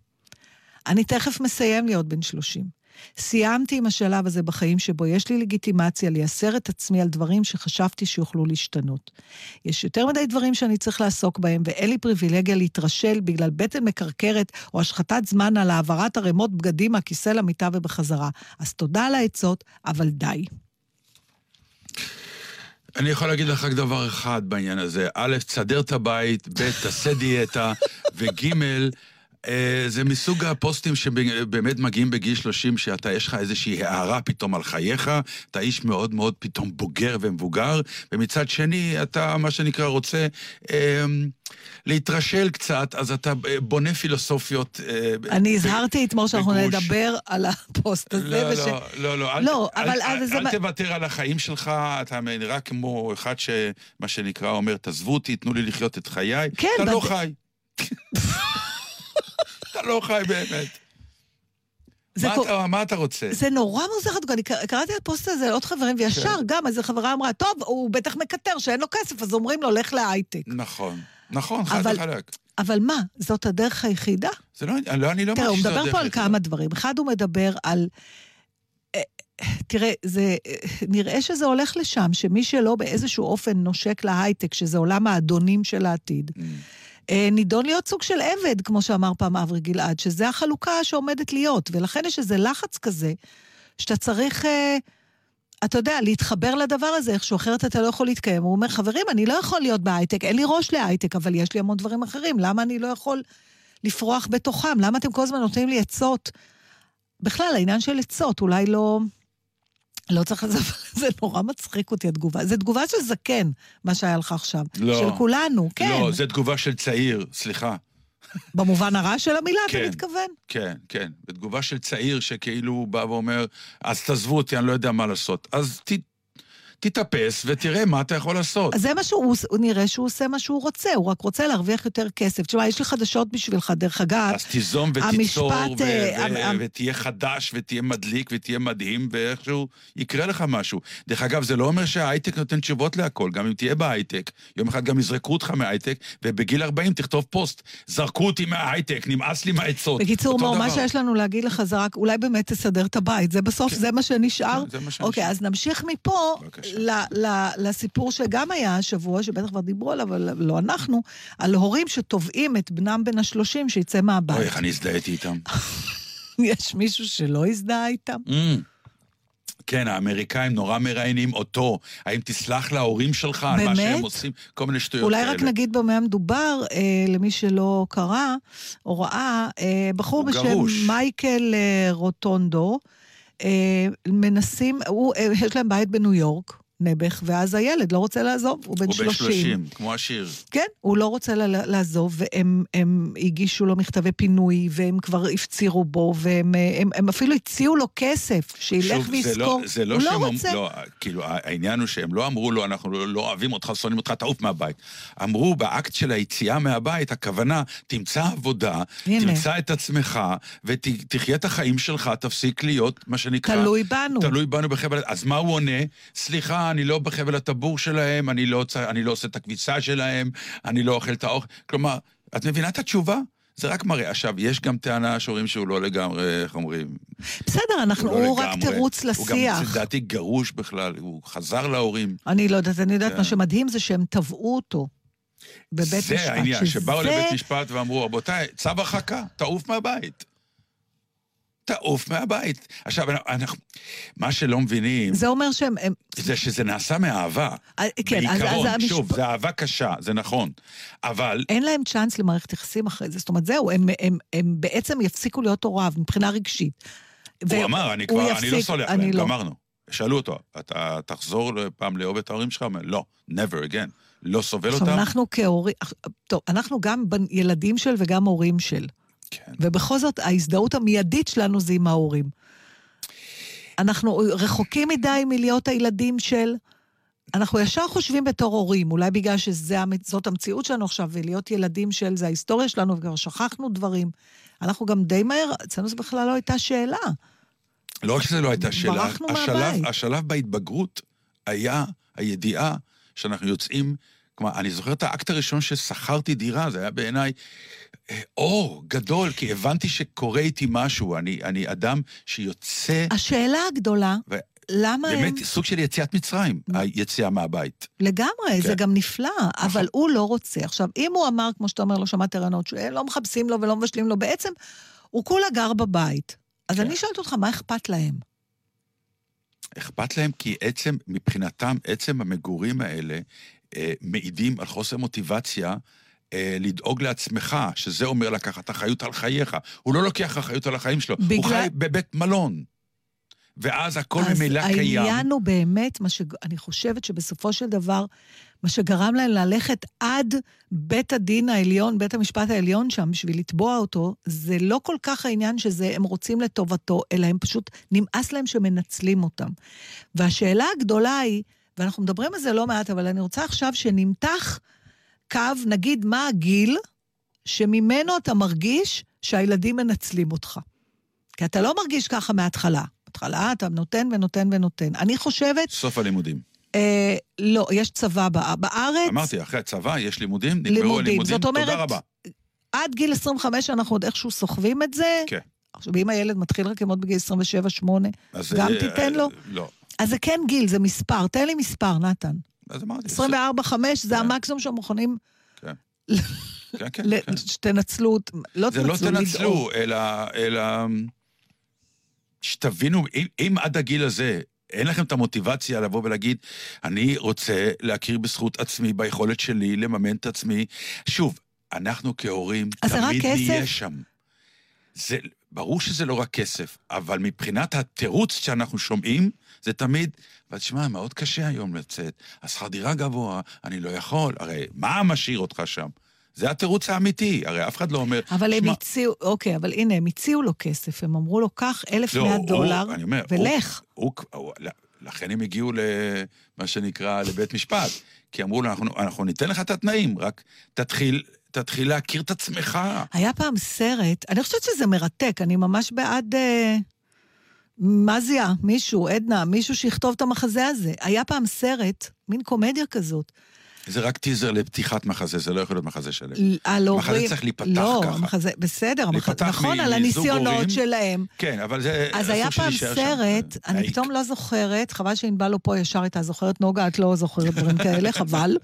אני תכף מסיים להיות בן 30. סיימתי עם השלב הזה בחיים שבו יש לי לגיטימציה לייסר את עצמי על דברים שחשבתי שיוכלו להשתנות. יש יותר מדי דברים שאני צריך לעסוק בהם, ואין לי פריבילגיה להתרשל בגלל בטן מקרקרת או השחתת זמן על העברת ערימות בגדים מהכיסא למיטה ובחזרה. אז תודה על העצות, אבל די. אני יכול להגיד לך רק דבר אחד בעניין הזה. א', תסדר את הבית, ב', תעשה דיאטה, וג', זה מסוג הפוסטים שבאמת מגיעים בגיל 30, שאתה, יש לך איזושהי הערה פתאום על חייך, אתה איש מאוד מאוד פתאום בוגר ומבוגר, ומצד שני, אתה, מה שנקרא, רוצה אה, להתרשל קצת, אז אתה אה, בונה פילוסופיות. אה, אני הזהרתי אתמול שאנחנו. נדבר על הפוסט הזה, לא, וש... לא, לא, לא, אל, לא, אל, אבל אל, זה אל מה- תוותר על החיים שלך, אתה נראה כמו אחד שמה שנקרא אומר, תעזבו אותי, תנו לי לחיות את חיי. כן, אתה לא בד- חי. אתה לא חי באמת. מה, כל- אתה, מה אתה רוצה? זה נורא מוזר, אני קר- קראתי את הפוסט הזה לעוד חברים, וישר כן. גם איזה חברה אמרה, טוב, הוא בטח מקטר שאין לו כסף, אז אומרים לו, לך להייטק. נכון, נכון, חד אבל- וחלק. אבל מה, זאת הדרך היחידה? זה לא, לא, אני לא תראה, הוא מדבר פה על היחידה. כמה דברים. אחד, הוא מדבר על... אה, תראה, זה, אה, נראה שזה הולך לשם, שמי שלא באיזשהו אופן נושק להייטק, שזה עולם האדונים של העתיד, Mm. אה, נידון להיות סוג של עבד, כמו שאמר פעם אברי גלעד, שזה החלוקה שעומדת להיות, ולכן יש איזה לחץ כזה, שאתה צריך, אה, אתה יודע, להתחבר לדבר הזה איכשהו, אחרת אתה לא יכול להתקיים. הוא אומר, חברים, אני לא יכול להיות בהייטק, אין לי ראש להייטק, אבל יש לי המון דברים אחרים, למה אני לא יכול לפרוח בתוכם? למה אתם כל הזמן נותנים לי עצות? בכלל, העניין של עצות, אולי לא... לא צריך לזה, זה נורא מצחיק אותי, התגובה. זו תגובה של זקן, מה שהיה לך עכשיו. לא. של כולנו, כן. לא, זו תגובה של צעיר, סליחה. במובן הרע של המילה, אתה כן. מתכוון? כן, כן. בתגובה של צעיר שכאילו הוא בא ואומר, אז תעזבו אותי, אני לא יודע מה לעשות. אז ת, תתאפס ותראה מה אתה יכול לעשות. אז זה מה שהוא, הוא נראה שהוא עושה מה שהוא רוצה, הוא רק רוצה להרוויח יותר כסף. תשמע, יש לי חדשות בשבילך, דרך אגב. אז תיזום ותיצור, המשפט, ו- אה, ו- ותהיה חדש, ותהיה מדליק, ותהיה מדהים, ואיכשהו יקרה לך משהו. דרך אגב, זה לא אומר שההייטק נותן תשובות להכל, גם אם תהיה בהייטק, יום אחד גם יזרקו אותך מההייטק, ובגיל 40 תכתוב פוסט, זרקו אותי מההייטק, נמאס לי מהעצות. בקיצור, מור, מה. שיש לנו להגיד לך זה רק, אולי באמת תסדר את הבית, זה בסוף, כן. זה מה שנשאר? כן, זה מה שנשאר. אוקיי, אז נמשיך מפה בבקשה. לסיפור שגם היה השבוע, שבטח כבר דיברו עליו, אבל לא אנחנו, על הורים שתובעים את בנם בן השלושים שיצא אוי, מהבית. איך אני הזדהיתי איתם. יש מישהו שלא הזדהה איתם? Mm. כן, האמריקאים נורא מראיינים אותו. האם תסלח להורים שלך על מה באמת? שהם עושים? כל מיני שטויות אולי כאלה. רק נגיד במה מדובר, אה, למי שלא קרא או ראה, אה, בחור בשם גרוש. מייקל אה, רוטונדו, מנסים, הוא, אה, יש להם בית בניו יורק, נעבך, ואז הילד לא רוצה לעזוב, הוא בן הוא בן 30. 30, כמו השיר. כן, הוא לא רוצה לעזוב, והם הם הגישו לו מכתבי פינוי, והם כבר הפצירו בו, והם הם, הם אפילו הציעו לו כסף, שילך שוב, זה ויזכור. לא, זה לא הוא שהם... לא רוצה. לא, כאילו, העניין הוא שהם לא אמרו לו, אנחנו לא, לא אוהבים אותך, שונאים אותך, תעוף מהבית. אמרו, באקט של היציאה מהבית, הכוונה, תמצא עבודה, הנה. תמצא את עצמך, ותחיה את החיים שלך, תפסיק להיות, מה שנקרא... תלוי בנו. תלוי בנו בחבל... אז מה הוא עונה? סליחה, אני לא בחבל הטבור שלהם, אני לא, אני לא עושה את הכביסה שלהם, אני לא אוכל את האוכל. כלומר, את מבינה את התשובה? זה רק מראה. עכשיו, יש גם טענה שאומרים שהוא לא לגמרי, איך אומרים? בסדר, אנחנו, הוא לא הוא רק לגמרי. תירוץ הוא גם, לשיח. לדעתי, גרוש בכלל, הוא חזר להורים. אני לא יודעת, אני יודעת, כן. מה שמדהים זה שהם תבעו אותו בבית משפט. זה העניין, שבאו לבית משפט ואמרו, רבותיי, צו הרחקה, תעוף מהבית. תעוף מהבית. עכשיו, אנחנו, מה שלא מבינים, זה אומר שהם... הם, זה שזה נעשה מאהבה. אה, כן, אז, אז בעיקרון, המשפ... שוב, זה אהבה קשה, זה נכון. אבל אין להם צ'אנס למערכת יחסים אחרי זה. זאת אומרת, זהו, הם, הם, הם בעצם יפסיקו להיות הוריו מבחינה רגשית. הוא אמר, אני כבר, אני לא סולח אני להם, לא. גמרנו. שאלו אותו, אתה תחזור פעם לאהוב את ההורים שלך? הוא אומר, לא, never again. לא סובל עכשיו, אותם? אנחנו כהורים... טוב, אנחנו גם ילדים של וגם הורים של. כן. ובכל זאת, ההזדהות המיידית שלנו זה עם ההורים. אנחנו רחוקים מדי מלהיות הילדים של... אנחנו ישר חושבים בתור הורים, אולי בגלל שזאת המציאות שלנו עכשיו, ולהיות ילדים של זה ההיסטוריה שלנו, וכבר שכחנו דברים. אנחנו גם די מהר, אצלנו זו בכלל לא הייתה שאלה. לא רק שזה לא הייתה שאלה, השלב. השלב בהתבגרות היה הידיעה שאנחנו יוצאים, כלומר, אני זוכר את האקט הראשון ששכרתי דירה, זה היה בעיניי אור גדול, כי הבנתי שקורה איתי משהו, אני, אני אדם שיוצא, השאלה הגדולה, ו- למה הם... באמת סוג של יציאת מצרים, היציאה מהבית. לגמרי, זה כן. גם נפלא, אבל הוא לא רוצה. עכשיו, אם הוא אמר, כמו שאתה אומר, לא שמעת ערנות, שלא מחפשים לו ולא מבשלים לו, בעצם הוא כולה גר בבית. אז כן. אני שואלת אותך, מה אכפת להם? אכפת להם כי עצם, מבחינתם, עצם המגורים האלה אה, מעידים על חוסר מוטיבציה אה, לדאוג לעצמך, שזה אומר לקחת אחריות על חייך. הוא לא לוקח אחריות על החיים שלו, הוא בגלל- חי בבית מלון. ואז הכל ממילא אז קיים. העניין הוא באמת, מה שאני חושבת שבסופו של דבר, מה שגרם להם ללכת עד בית הדין העליון, בית המשפט העליון שם, בשביל לתבוע אותו, זה לא כל כך העניין שזה, הם רוצים לטובתו, אלא הם פשוט, נמאס להם שמנצלים אותם. והשאלה הגדולה היא, ואנחנו מדברים על זה לא מעט, אבל אני רוצה עכשיו שנמתח קו, נגיד, מה הגיל שממנו אתה מרגיש שהילדים מנצלים אותך. כי אתה לא מרגיש ככה מההתחלה. בהתחלה אתה נותן ונותן ונותן. אני חושבת, סוף הלימודים. אה, לא, יש צבא בא- בארץ. אמרתי, אחרי הצבא יש לימודים, נגמרו לימודים. הלימודים, זאת אומרת, תודה רבה. עד גיל 25 אנחנו עוד איכשהו סוחבים את זה. כן. עכשיו, אם הילד מתחיל רק ללמוד בגיל 27-8, אז, גם אה, תיתן לו? אה, לא. אז זה כן גיל, זה מספר. תן לי מספר, נתן. אז אמרתי. 24-5 זה כן. המקסימום מוכנים כן, כן, ל- כן. שתנצלו, לא זה לא תנצלו, לדאוג. תנצלו, אלא, אלא שתבינו, אם, אם עד הגיל הזה אין לכם את המוטיבציה לבוא ולהגיד, אני רוצה להכיר בזכות עצמי, ביכולת שלי לממן את עצמי. שוב, אנחנו כהורים תמיד? נהיה שם. זה, ברור שזה לא רק כסף, אבל מבחינת התירוץ שאנחנו שומעים, זה תמיד, אבל תשמע, מאוד קשה היום לצאת, השכר דירה גבוה, אני לא יכול, הרי מה משאיר אותך שם? זה התירוץ האמיתי, הרי אף אחד לא אומר... אבל הם "שמע, הציעו, אוקיי, אבל הנה, הם הציעו לו כסף, הם אמרו לו, קח 1,100 לא, הוא- דולר אני אומר, ולך. הוא, הוא, הוא, לכן הם הגיעו למה שנקרא לבית משפט. כי אמרו לו, אנחנו, אנחנו ניתן לך את התנאים, רק תתחיל, תתחיל להכיר את עצמך. היה פעם סרט, אני חושבת שזה מרתק, אני ממש בעד... אה, מזיה, מישהו, עדנה, מישהו שיכתוב את המחזה הזה. היה פעם סרט, מין קומדיה כזאת, זה רק טיזר לפתיחת מחזה, זה לא יכול להיות מחזה שלם. על הורים... מחזה צריך להיפתח לא, ככה. מחזה, בסדר, נכון, על הניסיונות. שלהם. כן, אבל זה... אז היה פעם. סרט, אני. פתאום לא זוכרת, חבל שענבל לא פה ישר הייתה זוכרת, נוגה, את לא זוכרת דברים כאלה, חבל.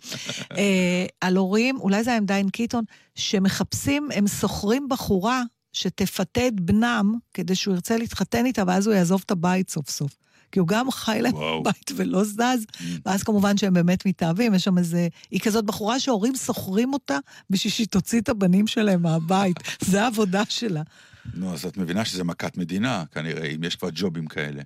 אה, על הורים, אולי זה היה עם דיין קיטון, שמחפשים, הם שוכרים בחורה שתפתה את בנם כדי שהוא ירצה להתחתן איתה, ואז הוא יעזוב את הבית סוף סוף. כי הוא גם חי להם. בבית ולא זז, ואז כמובן שהם באמת מתאהבים, יש שם איזה... היא כזאת בחורה שההורים שוכרים אותה בשביל שהיא תוציא את הבנים שלהם מהבית. זה העבודה שלה. נו, אז את מבינה שזה מכת מדינה, כנראה, אם יש כבר ג'ובים כאלה.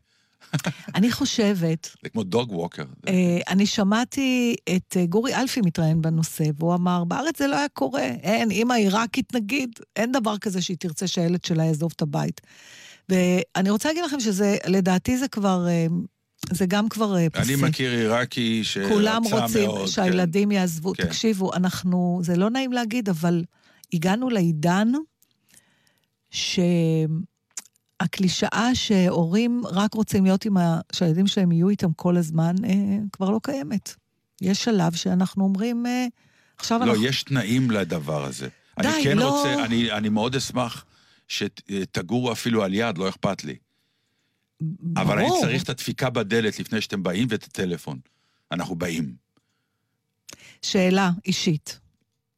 אני חושבת זה כמו דוג ווקר. אה, אני שמעתי את אה, גורי אלפי מתראיין בנושא, והוא אמר, בארץ זה לא היה קורה. אין, אימא עיראקית נגיד, אין דבר כזה שהיא תרצה שהילד שלה יעזוב את הבית. ואני רוצה להגיד לכם שזה, לדעתי זה כבר, אה, זה גם כבר אה, פסה. אני מכיר עיראקי שרצה מאוד. כולם רוצים כן. שהילדים יעזבו. כן. תקשיבו, אנחנו, זה לא נעים להגיד, אבל הגענו לעידן שהקלישאה שהורים רק רוצים להיות עם ה... שהילדים שלהם יהיו איתם כל הזמן, אה, כבר לא קיימת. יש שלב שאנחנו אומרים, אה, עכשיו לא, אנחנו... יש תנאים לדבר הזה. די, אני כן לא- רוצה, אני, אני מאוד אשמח שתגורו אפילו על יד, לא אכפת לי. אבל אני ברור. צריך את הדפיקה בדלת לפני שאתם באים ואת הטלפון. אנחנו באים. שאלה אישית.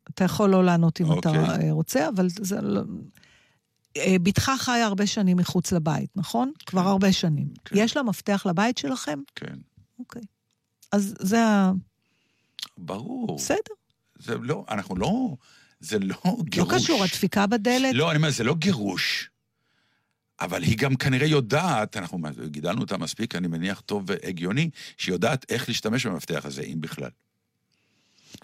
אתה יכול לא לענות אם אתה אוקיי. אה, רוצה, אבל זה לא... בתך חיה הרבה שנים מחוץ לבית, נכון? כבר הרבה שנים. כן. יש לה מפתח לבית שלכם? כן. אוקיי. אז זה ה... ברור. בסדר. זה לא, אנחנו לא, זה לא לא גירוש. קשור, הדפיקה בדלת. לא, אני אומר, זה לא גירוש. אבל היא גם כנראה יודעת, אנחנו גידלנו אותה מספיק, אני מניח, טוב והגיוני, שהיא יודעת איך להשתמש במפתח הזה, אם בכלל.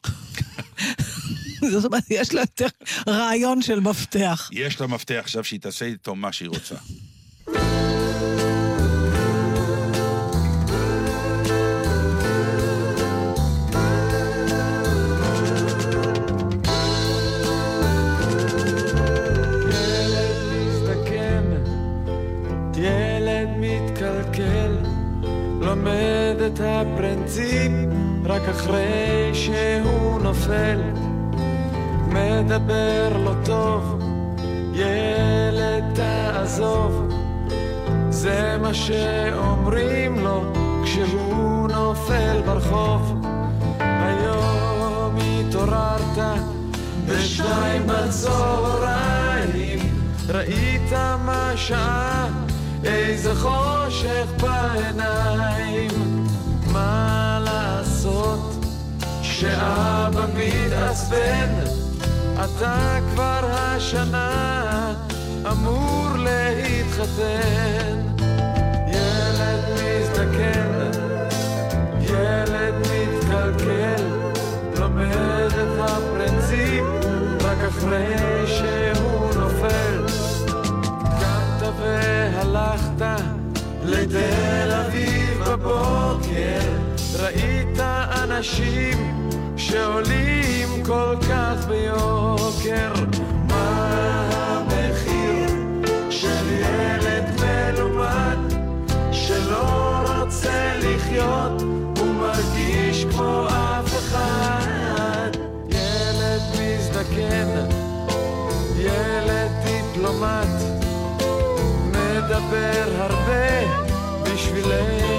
זאת אומרת, יש לה יותר רעיון של מפתח. יש לה מפתח עכשיו שהיא תעשה איתו מה שהיא רוצה. רק אחרי שהוא נופל. מדבר לא טוב, ילד תעזוב, זה מה שאומרים לו כשהוא נופל ברחוב. היום התעוררת בשתיים בצהריים, ראית מה שעה, איזה חושך בעיניים. שאבא מתעצבן, אתה כבר השנה אמור להתחתן. ילד מזדקן, ילד מתקלקל, לומד את הפרינציפ רק אחרי שהוא נופל. קמת והלכת לתל אביב בבוקר, ראית אנשים שעולים כל כך ביוקר. מה המחיר של ילד מלומד שלא רוצה לחיות, הוא מרגיש כמו אף אחד. ילד מזדקן, ילד דיפלומט, מדבר הרבה, בשבילנו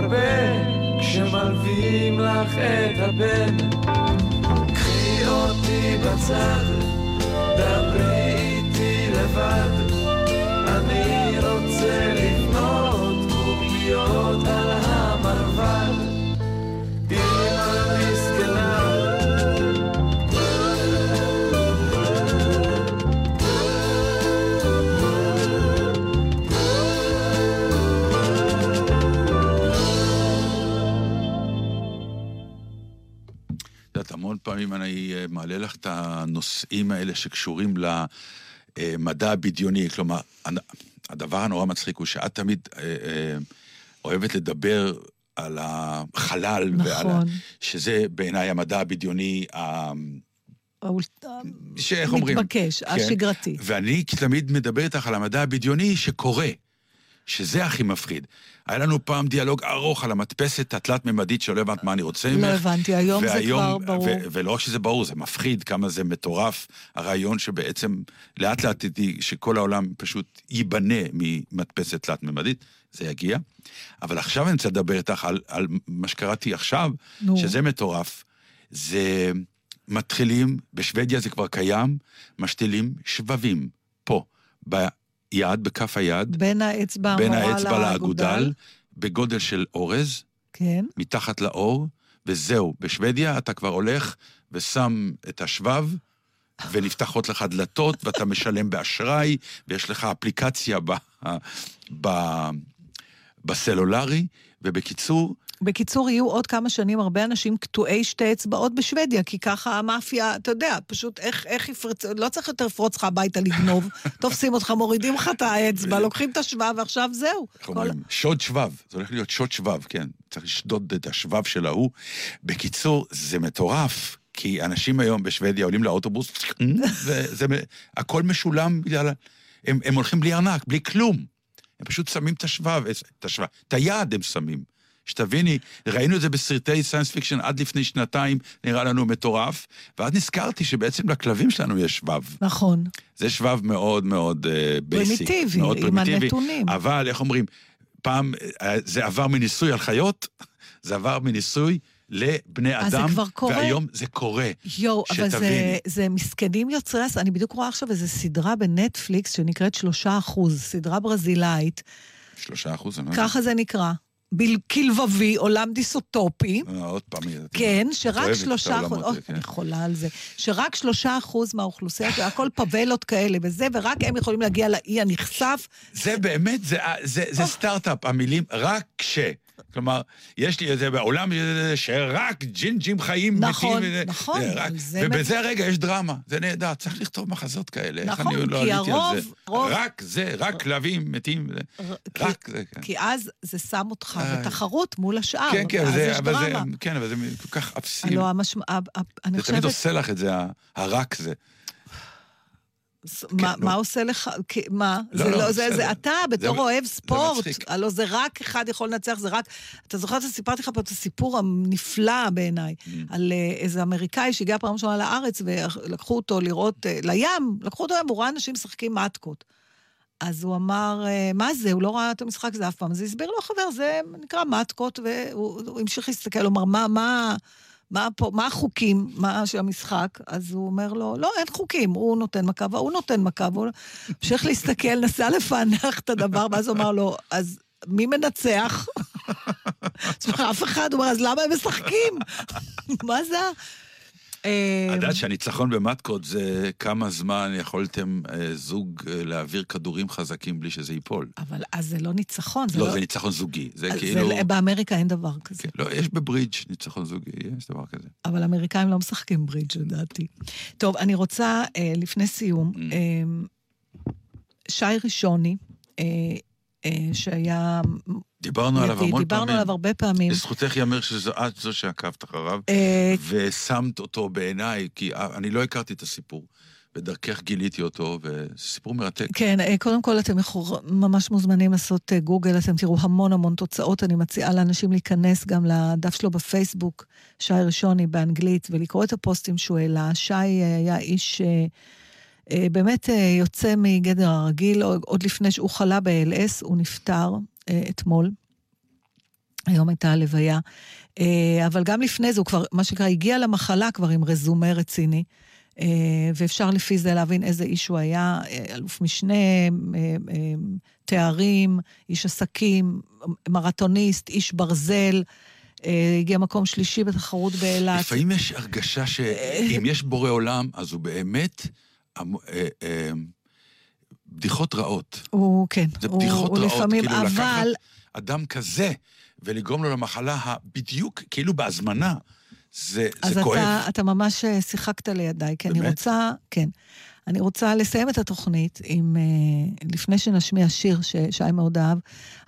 הרבה כשמלווים לך את הבן. קחי אותי בצד, דברי איתי לבד. אני רוצה לבנות קוביות על פעמים אני אה, מעלה לך את הנושאים האלה שקשורים למדע הבדיוני. כלומר, הדבר הנורא מצחיק הוא שאת תמיד אה, אה, אוהבת לדבר על החלל, ועל ה- נכון. שזה בעיניי המדע הבדיוני, ה- שאיך אומרים? מתבקש, כן. השגרתי. ואני תמיד מדבר איתך על המדע הבדיוני שקורה, שזה הכי מפחיד. היה לנו פעם דיאלוג ארוך על המדפסת התלת-ממדית שלא הבנת מה אני רוצה ממך. לא הבנתי, היום זה והיום- כבר ברור. ולא רק שזה ברור, זה מפחיד כמה זה מטורף, הרעיון שבעצם לאט לאט תדעי שכל העולם פשוט ייבנה ממדפסת תלת-ממדית, זה יגיע. אבל עכשיו אני רוצה לדבר איתך על, על מה שקראתי עכשיו, נו. שזה מטורף. זה מתחילים, בשוודיה זה כבר קיים, משתילים שבבים, פה, ביד, בכף היד, בין האצבע בין המורה האצבע לאגודל, בגודל של אורז, כן. מתחת לאור, וזהו. בשוודיה אתה כבר הולך ושם את השבב, ונפתחות לך דלתות, ואתה משלם באשראי, ויש לך אפליקציה ב, ב, בסלולרי, ובקיצור, בקיצור, יהיו עוד כמה שנים הרבה אנשים קטועי שתי אצבעות בשוודיה, כי ככה המאפיה, אתה יודע, פשוט איך, איך יפרצו, לא צריך יותר לפרוץ לך הביתה לגנוב, תופסים אותך, מורידים לך את האצבע, לוקחים את השבב, ועכשיו זהו. כל-? שוד שבב, זה הולך להיות שוד שבב, כן. צריך לשדוד את השבב של ההוא. בקיצור, זה מטורף, כי אנשים היום בשוודיה עולים לאוטובוס, וזה, הכל משולם בגלל... הם, הם הולכים בלי ארנק, בלי כלום. הם פשוט שמים את השבב, את השבב, את היד הם שמים. שתביני, ראינו את זה בסרטי science fiction עד לפני שנתיים, נראה לנו מטורף, ואז נזכרתי שבעצם לכלבים שלנו יש שבב. נכון. זה שבב מאוד מאוד basic. פרימיטיבי, מאוד עם פרימיטיבי, הנתונים. אבל איך אומרים, פעם אה, זה עבר מניסוי על חיות, זה עבר מניסוי לבני אז זה אדם, כבר קורה? והיום זה קורה. יואו, אבל זה. זה מסכנים יוצרי... הס- אני בדיוק רואה עכשיו איזו סדרה בנטפליקס שנקראת שלושה אחוז, סדרה ברזילאית, שלושה אחוז, לא. ככה זה נקרא. כלבבי, עולם דיסוטופי. אה, עוד פעם. כן, שרק שלושה אחוז, האלה, כן. אני חולה על זה, שרק שלושה אחוז מהאוכלוסייה, זה הכל פאבלות כאלה וזה, ורק הם יכולים להגיע לאי הנכסף. זה באמת, זה סטארט-אפ, המילים רק כש. כלומר, יש לי איזה בעולם שרק ג'ינג'ים חיים נכון, מתים. נכון, זה רק, זה ובזה הרגע יש דרמה, זה נהדר, צריך לכתוב מחזות כאלה. איך נכון, אני לא כי עליתי על הרוב- זה? רוב- רק זה, רק כלבים מתים. זה- כי- רק זה, כן. כי אז זה שם אותך. בתחרות מול השאר, כן, כן, ואז זה, יש אבל זה, דרמה. כן, אבל זה כל כך אפסי. הלוא המשמע... אני זה תמיד חושבת, עושה לך את זה, הרק זה. מה- נו. מה עושה לך, מה? לא, זה לא, לא, זה. זה אתה, בתור זה- אוהב ספורט, מצחיק. הלוא זה רק אחד יכול לנצח, זה רק... אתה זוכר שסיפרתי לך פה את הסיפור הנפלא בעיניי, Mm. על אה, איזה אמריקאי שהגיע פעם ראשונה לארץ, ולקחו אותו לראות, אה, לים, לקחו אותו לים, הוא ראה אנשים משחקים מתקות. אז הוא אמר, אה, מה זה? הוא לא ראה את המשחק הזה אף פעם. אז הסביר לו החבר, זה נקרא מתקות, והוא הוא המשיך להסתכל, הוא אמר, מה, מה, מה, פה, מה החוקים מה, המשחק? אז הוא אומר לו, לא, אין חוקים, הוא נותן מכה והוא נותן מכה, והוא המשיך להסתכל, נסה לפענח את הדבר, ואז הוא אמר לו, אז מי מנצח? אף אחד, הוא אומר, אז למה הם משחקים? מה זה? ה- אה, את יודעת שהניצחון במטקות זה כמה זמן יכולתם אה, זוג אה, להעביר כדורים חזקים בלי שזה ייפול. אבל אז זה לא ניצחון, זה לא, לא... זה ניצחון זוגי. זה כאילו... זה- באמריקה אין דבר כזה. כן, לא, יש בברידג' ניצחון זוגי, יש דבר כזה. אבל האמריקאים לא משחקים ברידג' לדעתי. טוב, אני רוצה, לפני סיום, Mm. שי ראשוני, שהיה... דיברנו עליו המון דיברנו פעמים. עליו הרבה פעמים. לזכותך ייאמר שזו את זו שעקבת אחריו, אה, ושמת אותו בעיניי, כי אני לא הכרתי את הסיפור. ודרכך גיליתי אותו, וזה סיפור מרתק. כן, אה, קודם כל אתם יכול, ממש מוזמנים לעשות אה, גוגל, אתם תראו המון המון תוצאות. אני מציעה לאנשים להיכנס גם לדף שלו בפייסבוק, שי ראשוני באנגלית, ולקרוא את הפוסטים שהוא העלה. שי אה, היה איש אה, אה, באמת אה, יוצא מגדר הרגיל, עוד לפני שהוא חלה ב-ALS, הוא נפטר אה, אתמול. היום הייתה הלוויה. אה, אבל גם לפני זה, הוא כבר, מה שנקרא, הגיע למחלה כבר עם רזומה רציני. אה, ואפשר לפי זה להבין איזה איש הוא היה, אה, אלוף משנה, אה, אה, תארים, איש עסקים, מרתוניסט, איש ברזל, אה, הגיע מקום שלישי בתחרות באילת. לפעמים יש הרגשה שאם יש בורא עולם, אז הוא באמת אמ- אה, אה, בדיחות רעות. הוא, כן, זה הוא, בדיחות הוא רעות, לפעמים, כאילו לקחת אבל... אדם כזה ולגרום לו למחלה בדיוק, כאילו בהזמנה, זה, אז זה כואב. אתה, אתה ממש אה, שיחקת לידיי, כי אני באמת? רוצה, כן. אני רוצה לסיים את התוכנית עם, אה, לפני שנשמיע שיר ששי מאוד אהב,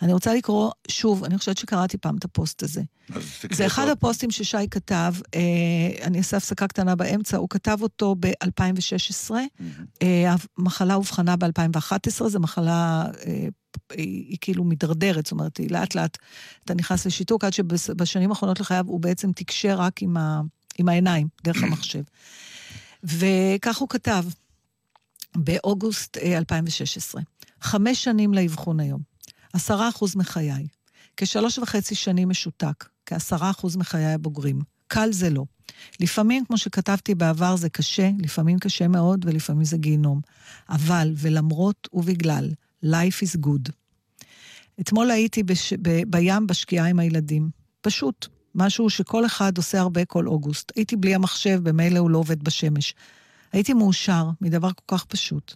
אני רוצה לקרוא שוב, אני חושבת שקראתי פעם את הפוסט הזה. אז זה אחד אותו. הפוסטים ששי כתב, אה, אני אעשה הפסקה קטנה באמצע, הוא כתב אותו ב-2016, אה, המחלה אובחנה ב-2011, זו מחלה, היא, היא כאילו מידרדרת, זאת אומרת, היא לאט לאט, אתה נכנס לשיתוק, עד שבשנים האחרונות לחייו הוא בעצם תקשר רק עם, ה, עם העיניים, דרך המחשב. וכך הוא כתב, באוגוסט אה, 2016, חמש שנים לאבחון היום, עשרה אחוז מחיי, כשלוש וחצי שנים משותק, כעשרה אחוז מחיי הבוגרים. קל זה לא. לפעמים, כמו שכתבתי בעבר, זה קשה, לפעמים קשה מאוד ולפעמים זה גיהנום. אבל, ולמרות ובגלל, life is good. אתמול הייתי בש... ב... בים בשקיעה עם הילדים. פשוט, משהו שכל אחד עושה הרבה כל אוגוסט. הייתי בלי המחשב, במילא הוא לא עובד בשמש. הייתי מאושר מדבר כל כך פשוט.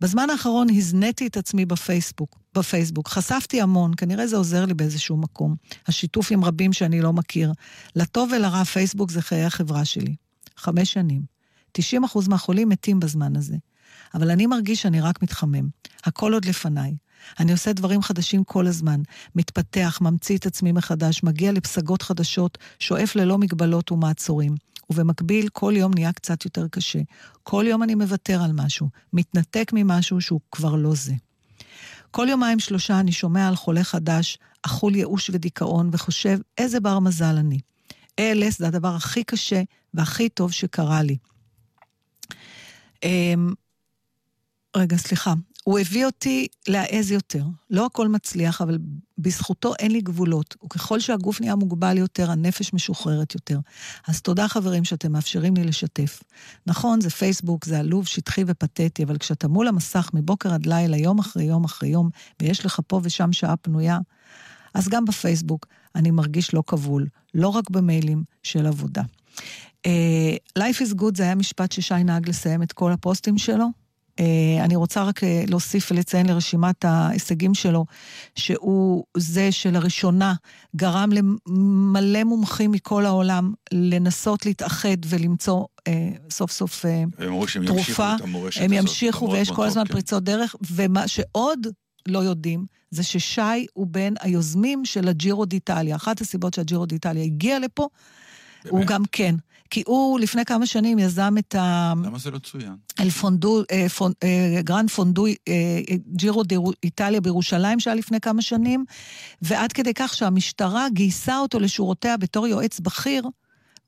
בזמן האחרון הזניתי את עצמי בפייסבוק, בפייסבוק. חשפתי המון, כנראה זה עוזר לי באיזשהו מקום. השיתוף עם רבים שאני לא מכיר. לטוב ולרע, פייסבוק זה חיי החברה שלי. חמש שנים. 90% מהחולים מתים בזמן הזה. אבל אני מרגיש שאני רק מתחמם. הכל עוד לפניי. אני עושה דברים חדשים כל הזמן, מתפתח, ממציא את עצמי מחדש, מגיע לפסגות חדשות, שואף ללא מגבלות ומעצורים. ובמקביל, כל יום נהיה קצת יותר קשה. כל יום אני מוותר על משהו, מתנתק ממשהו שהוא כבר לא זה. כל יומיים שלושה אני שומע על חולה חדש, אכול ייאוש ודיכאון, וחושב, איזה בר מזל אני. ALS זה הדבר הכי קשה והכי טוב שקרה לי. אמ, רגע, סליחה. הוא הביא אותי להעז יותר. לא הכל מצליח, אבל בזכותו אין לי גבולות. וככל שהגוף נהיה מוגבל יותר, הנפש משוחררת יותר. אז תודה, חברים, שאתם מאפשרים לי לשתף. נכון, זה פייסבוק, זה עלוב, שטחי ופתטי, אבל כשאתה מול המסך מבוקר עד לילה, יום אחרי יום אחרי יום, ויש לך פה ושם שעה פנויה, אז גם בפייסבוק אני מרגיש לא כבול, לא רק במיילים של עבודה. Uh, Life is good זה היה משפט ששי נהג לסיים את כל הפוסטים שלו. Uh, אני רוצה רק uh, להוסיף ולציין לרשימת ההישגים שלו, שהוא זה שלראשונה גרם למלא מומחים מכל העולם לנסות להתאחד ולמצוא uh, סוף סוף uh, הם ימשיכו תרופה, המורשת הם. ימשיכו ויש כל הזמן כן. פריצות דרך, ומה שעוד לא יודעים, זה ששי הוא בין היוזמים של הג'ירו ד'איטליה. אחת הסיבות שהג'ירו ד'איטליה הגיע לפה, הוא באמת? גם כן. כי הוא לפני כמה שנים יזם את ה... למה זה לא צוין? אל פונדו, אה, פונ, אה, גרנד פונדו, אה, ג'ירו ד'איטליה בירושלים שהיה לפני כמה שנים, ועד כדי כך שהמשטרה גייסה אותו לשורותיה בתור יועץ בכיר,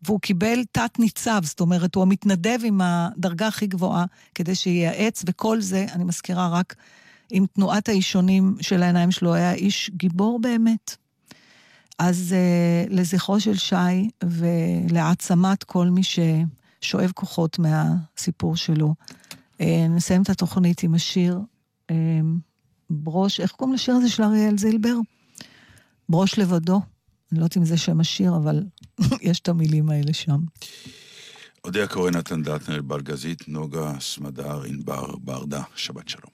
והוא קיבל תת-ניצב, זאת אומרת, הוא המתנדב עם הדרגה הכי גבוהה כדי שייעץ, וכל זה, אני מזכירה רק עם תנועת האישונים של העיניים שלו, היה איש גיבור באמת. אז uh, לזכרו של שי ולהעצמת כל מי ששואב כוחות מהסיפור שלו, uh, נסיים את התוכנית עם השיר uh, ברוש, איך קוראים לשיר הזה של אריאל זילבר? ברוש לבדו. אני לא יודעת אם זה שם השיר, אבל יש את המילים האלה שם. אודיה קורן, נתן דטנר, בלגזית, נוגה, סמדר, ענבר, ברדה, שבת שלום.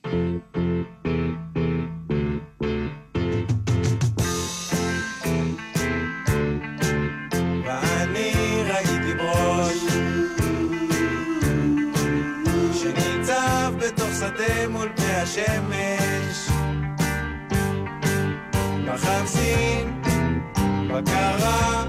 השמש. בחמסין, בקרה,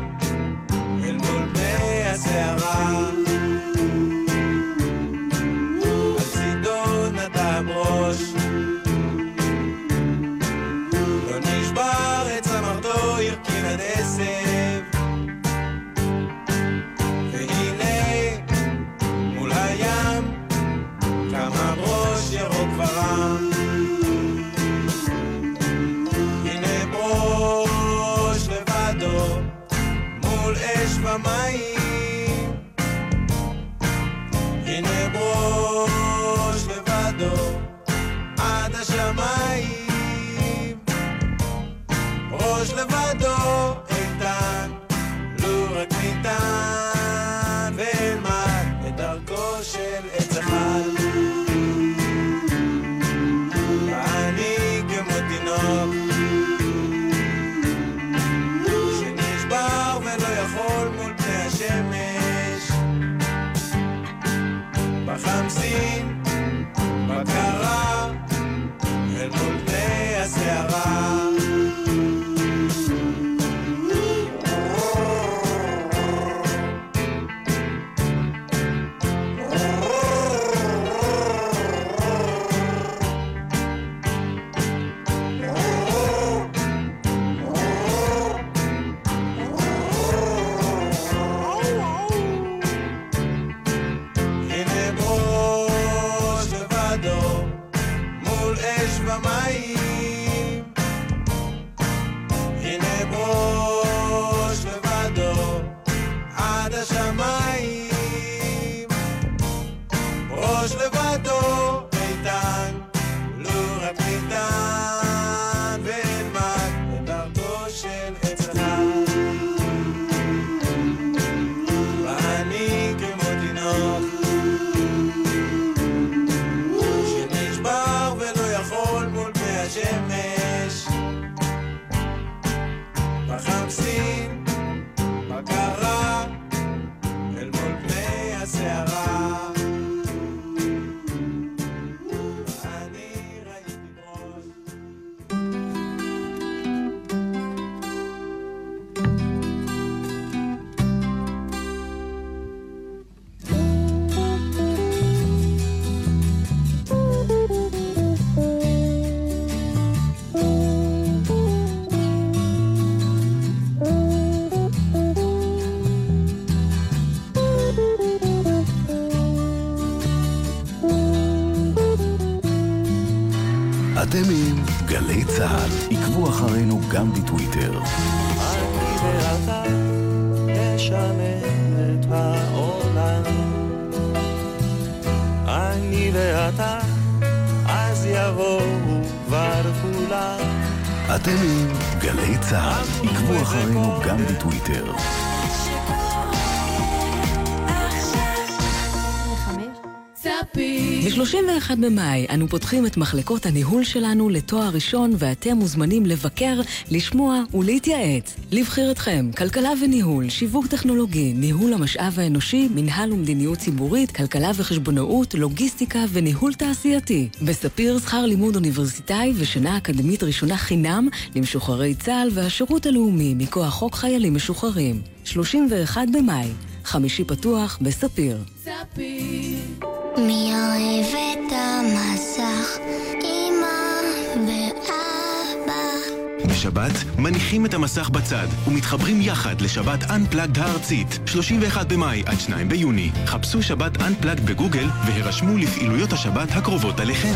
צה"ל. עקבו אחרינו גם בטוויטר. אני ואתה נשנה את העולם. אני ואתה, אז יבואו כבר כולם. אתם עם גלי צה"ל. עקבו אחרינו גם בטוויטר. ב-31 במאי אנו פותחים את מחלקות הניהול שלנו לתואר ראשון ואתם מוזמנים לבקר, לשמוע ולהתייעץ. לבחירתכם, כלכלה וניהול, שיווק טכנולוגי, ניהול המשאב האנושי, מנהל ומדיניות ציבורית, כלכלה וחשבונאות, לוגיסטיקה וניהול תעשייתי. בספיר שכר לימוד אוניברסיטאי ושנה אקדמית ראשונה חינם למשוחררי צה"ל והשירות הלאומי מכוח חוק חיילים משוחררים. 31 במאי, חמישי פתוח בספיר. מי אוהב את המסך? אמא ואבא. בשבת מניחים את המסך בצד ומתחברים יחד לשבת Unplugged הארצית, 31 במאי עד 2 ביוני. חפשו שבת Unplugged בגוגל והירשמו לפעילויות השבת הקרובות עליכם.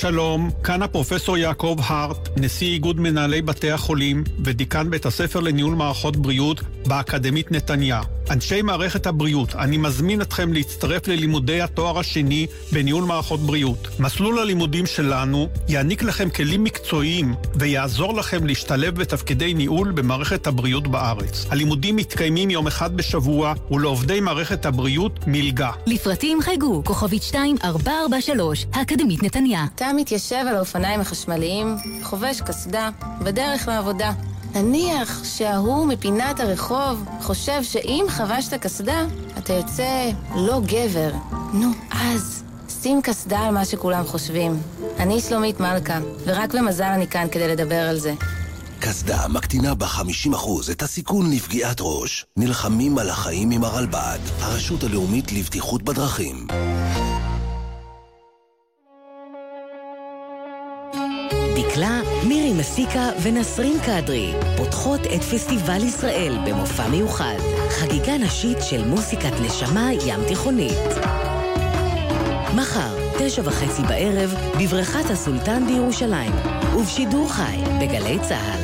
שלום, כאן הפרופסור יעקב הארט, נשיא איגוד מנהלי בתי החולים ודיקן בית הספר לניהול מערכות בריאות באקדמית נתניה. אנשי מערכת הבריאות, אני מזמין אתכם להצטרף ללימודי התואר השני בניהול מערכות בריאות. מסלול הלימודים שלנו יעניק לכם כלים מקצועיים ויעזור לכם להשתלב בתפקידי ניהול במערכת הבריאות בארץ. הלימודים מתקיימים יום אחד בשבוע ולעובדי מערכת הבריאות מלגה. לפרטים חייגו, כוכבית 2443, האקדמית נתניה. אתה מתיישב על האופניים החשמליים, חובש קסדה, בדרך לעבודה. נניח שההוא מפינת הרחוב חושב שאם חבשת קסדה, אתה יוצא לא גבר. נו, אז שים קסדה על מה שכולם חושבים. אני שלומית מלכה, ורק במזל אני כאן כדי לדבר על זה. קסדה מקטינה ב-50% את הסיכון לפגיעת ראש. נלחמים על החיים עם הרלב"ד, הרשות הלאומית לבטיחות בדרכים. דקלה, מירי מסיקה ונסרין קדרי פותחות את פסטיבל ישראל במופע מיוחד. חגיגה נשית של מוסיקת נשמה ים תיכונית. מחר, תשע וחצי בערב, בבריכת הסולטן בירושלים, ובשידור חי בגלי צה"ל.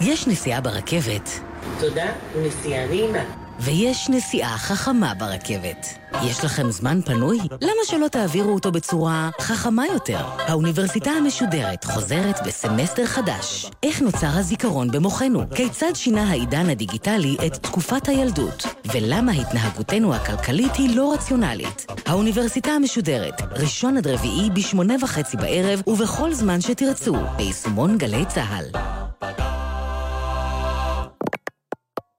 יש נסיעה ברכבת, תודה, נסיעה נעימה. ויש נסיעה חכמה ברכבת. יש לכם זמן פנוי? למה שלא תעבירו אותו בצורה חכמה יותר? האוניברסיטה המשודרת חוזרת בסמסטר חדש. איך נוצר הזיכרון במוחנו? כיצד שינה העידן הדיגיטלי את תקופת הילדות? ולמה התנהגותנו הכלכלית היא לא רציונלית? האוניברסיטה המשודרת, ראשון עד רביעי בשמונה וחצי בערב ובכל זמן שתרצו, ביישומון גלי צה"ל.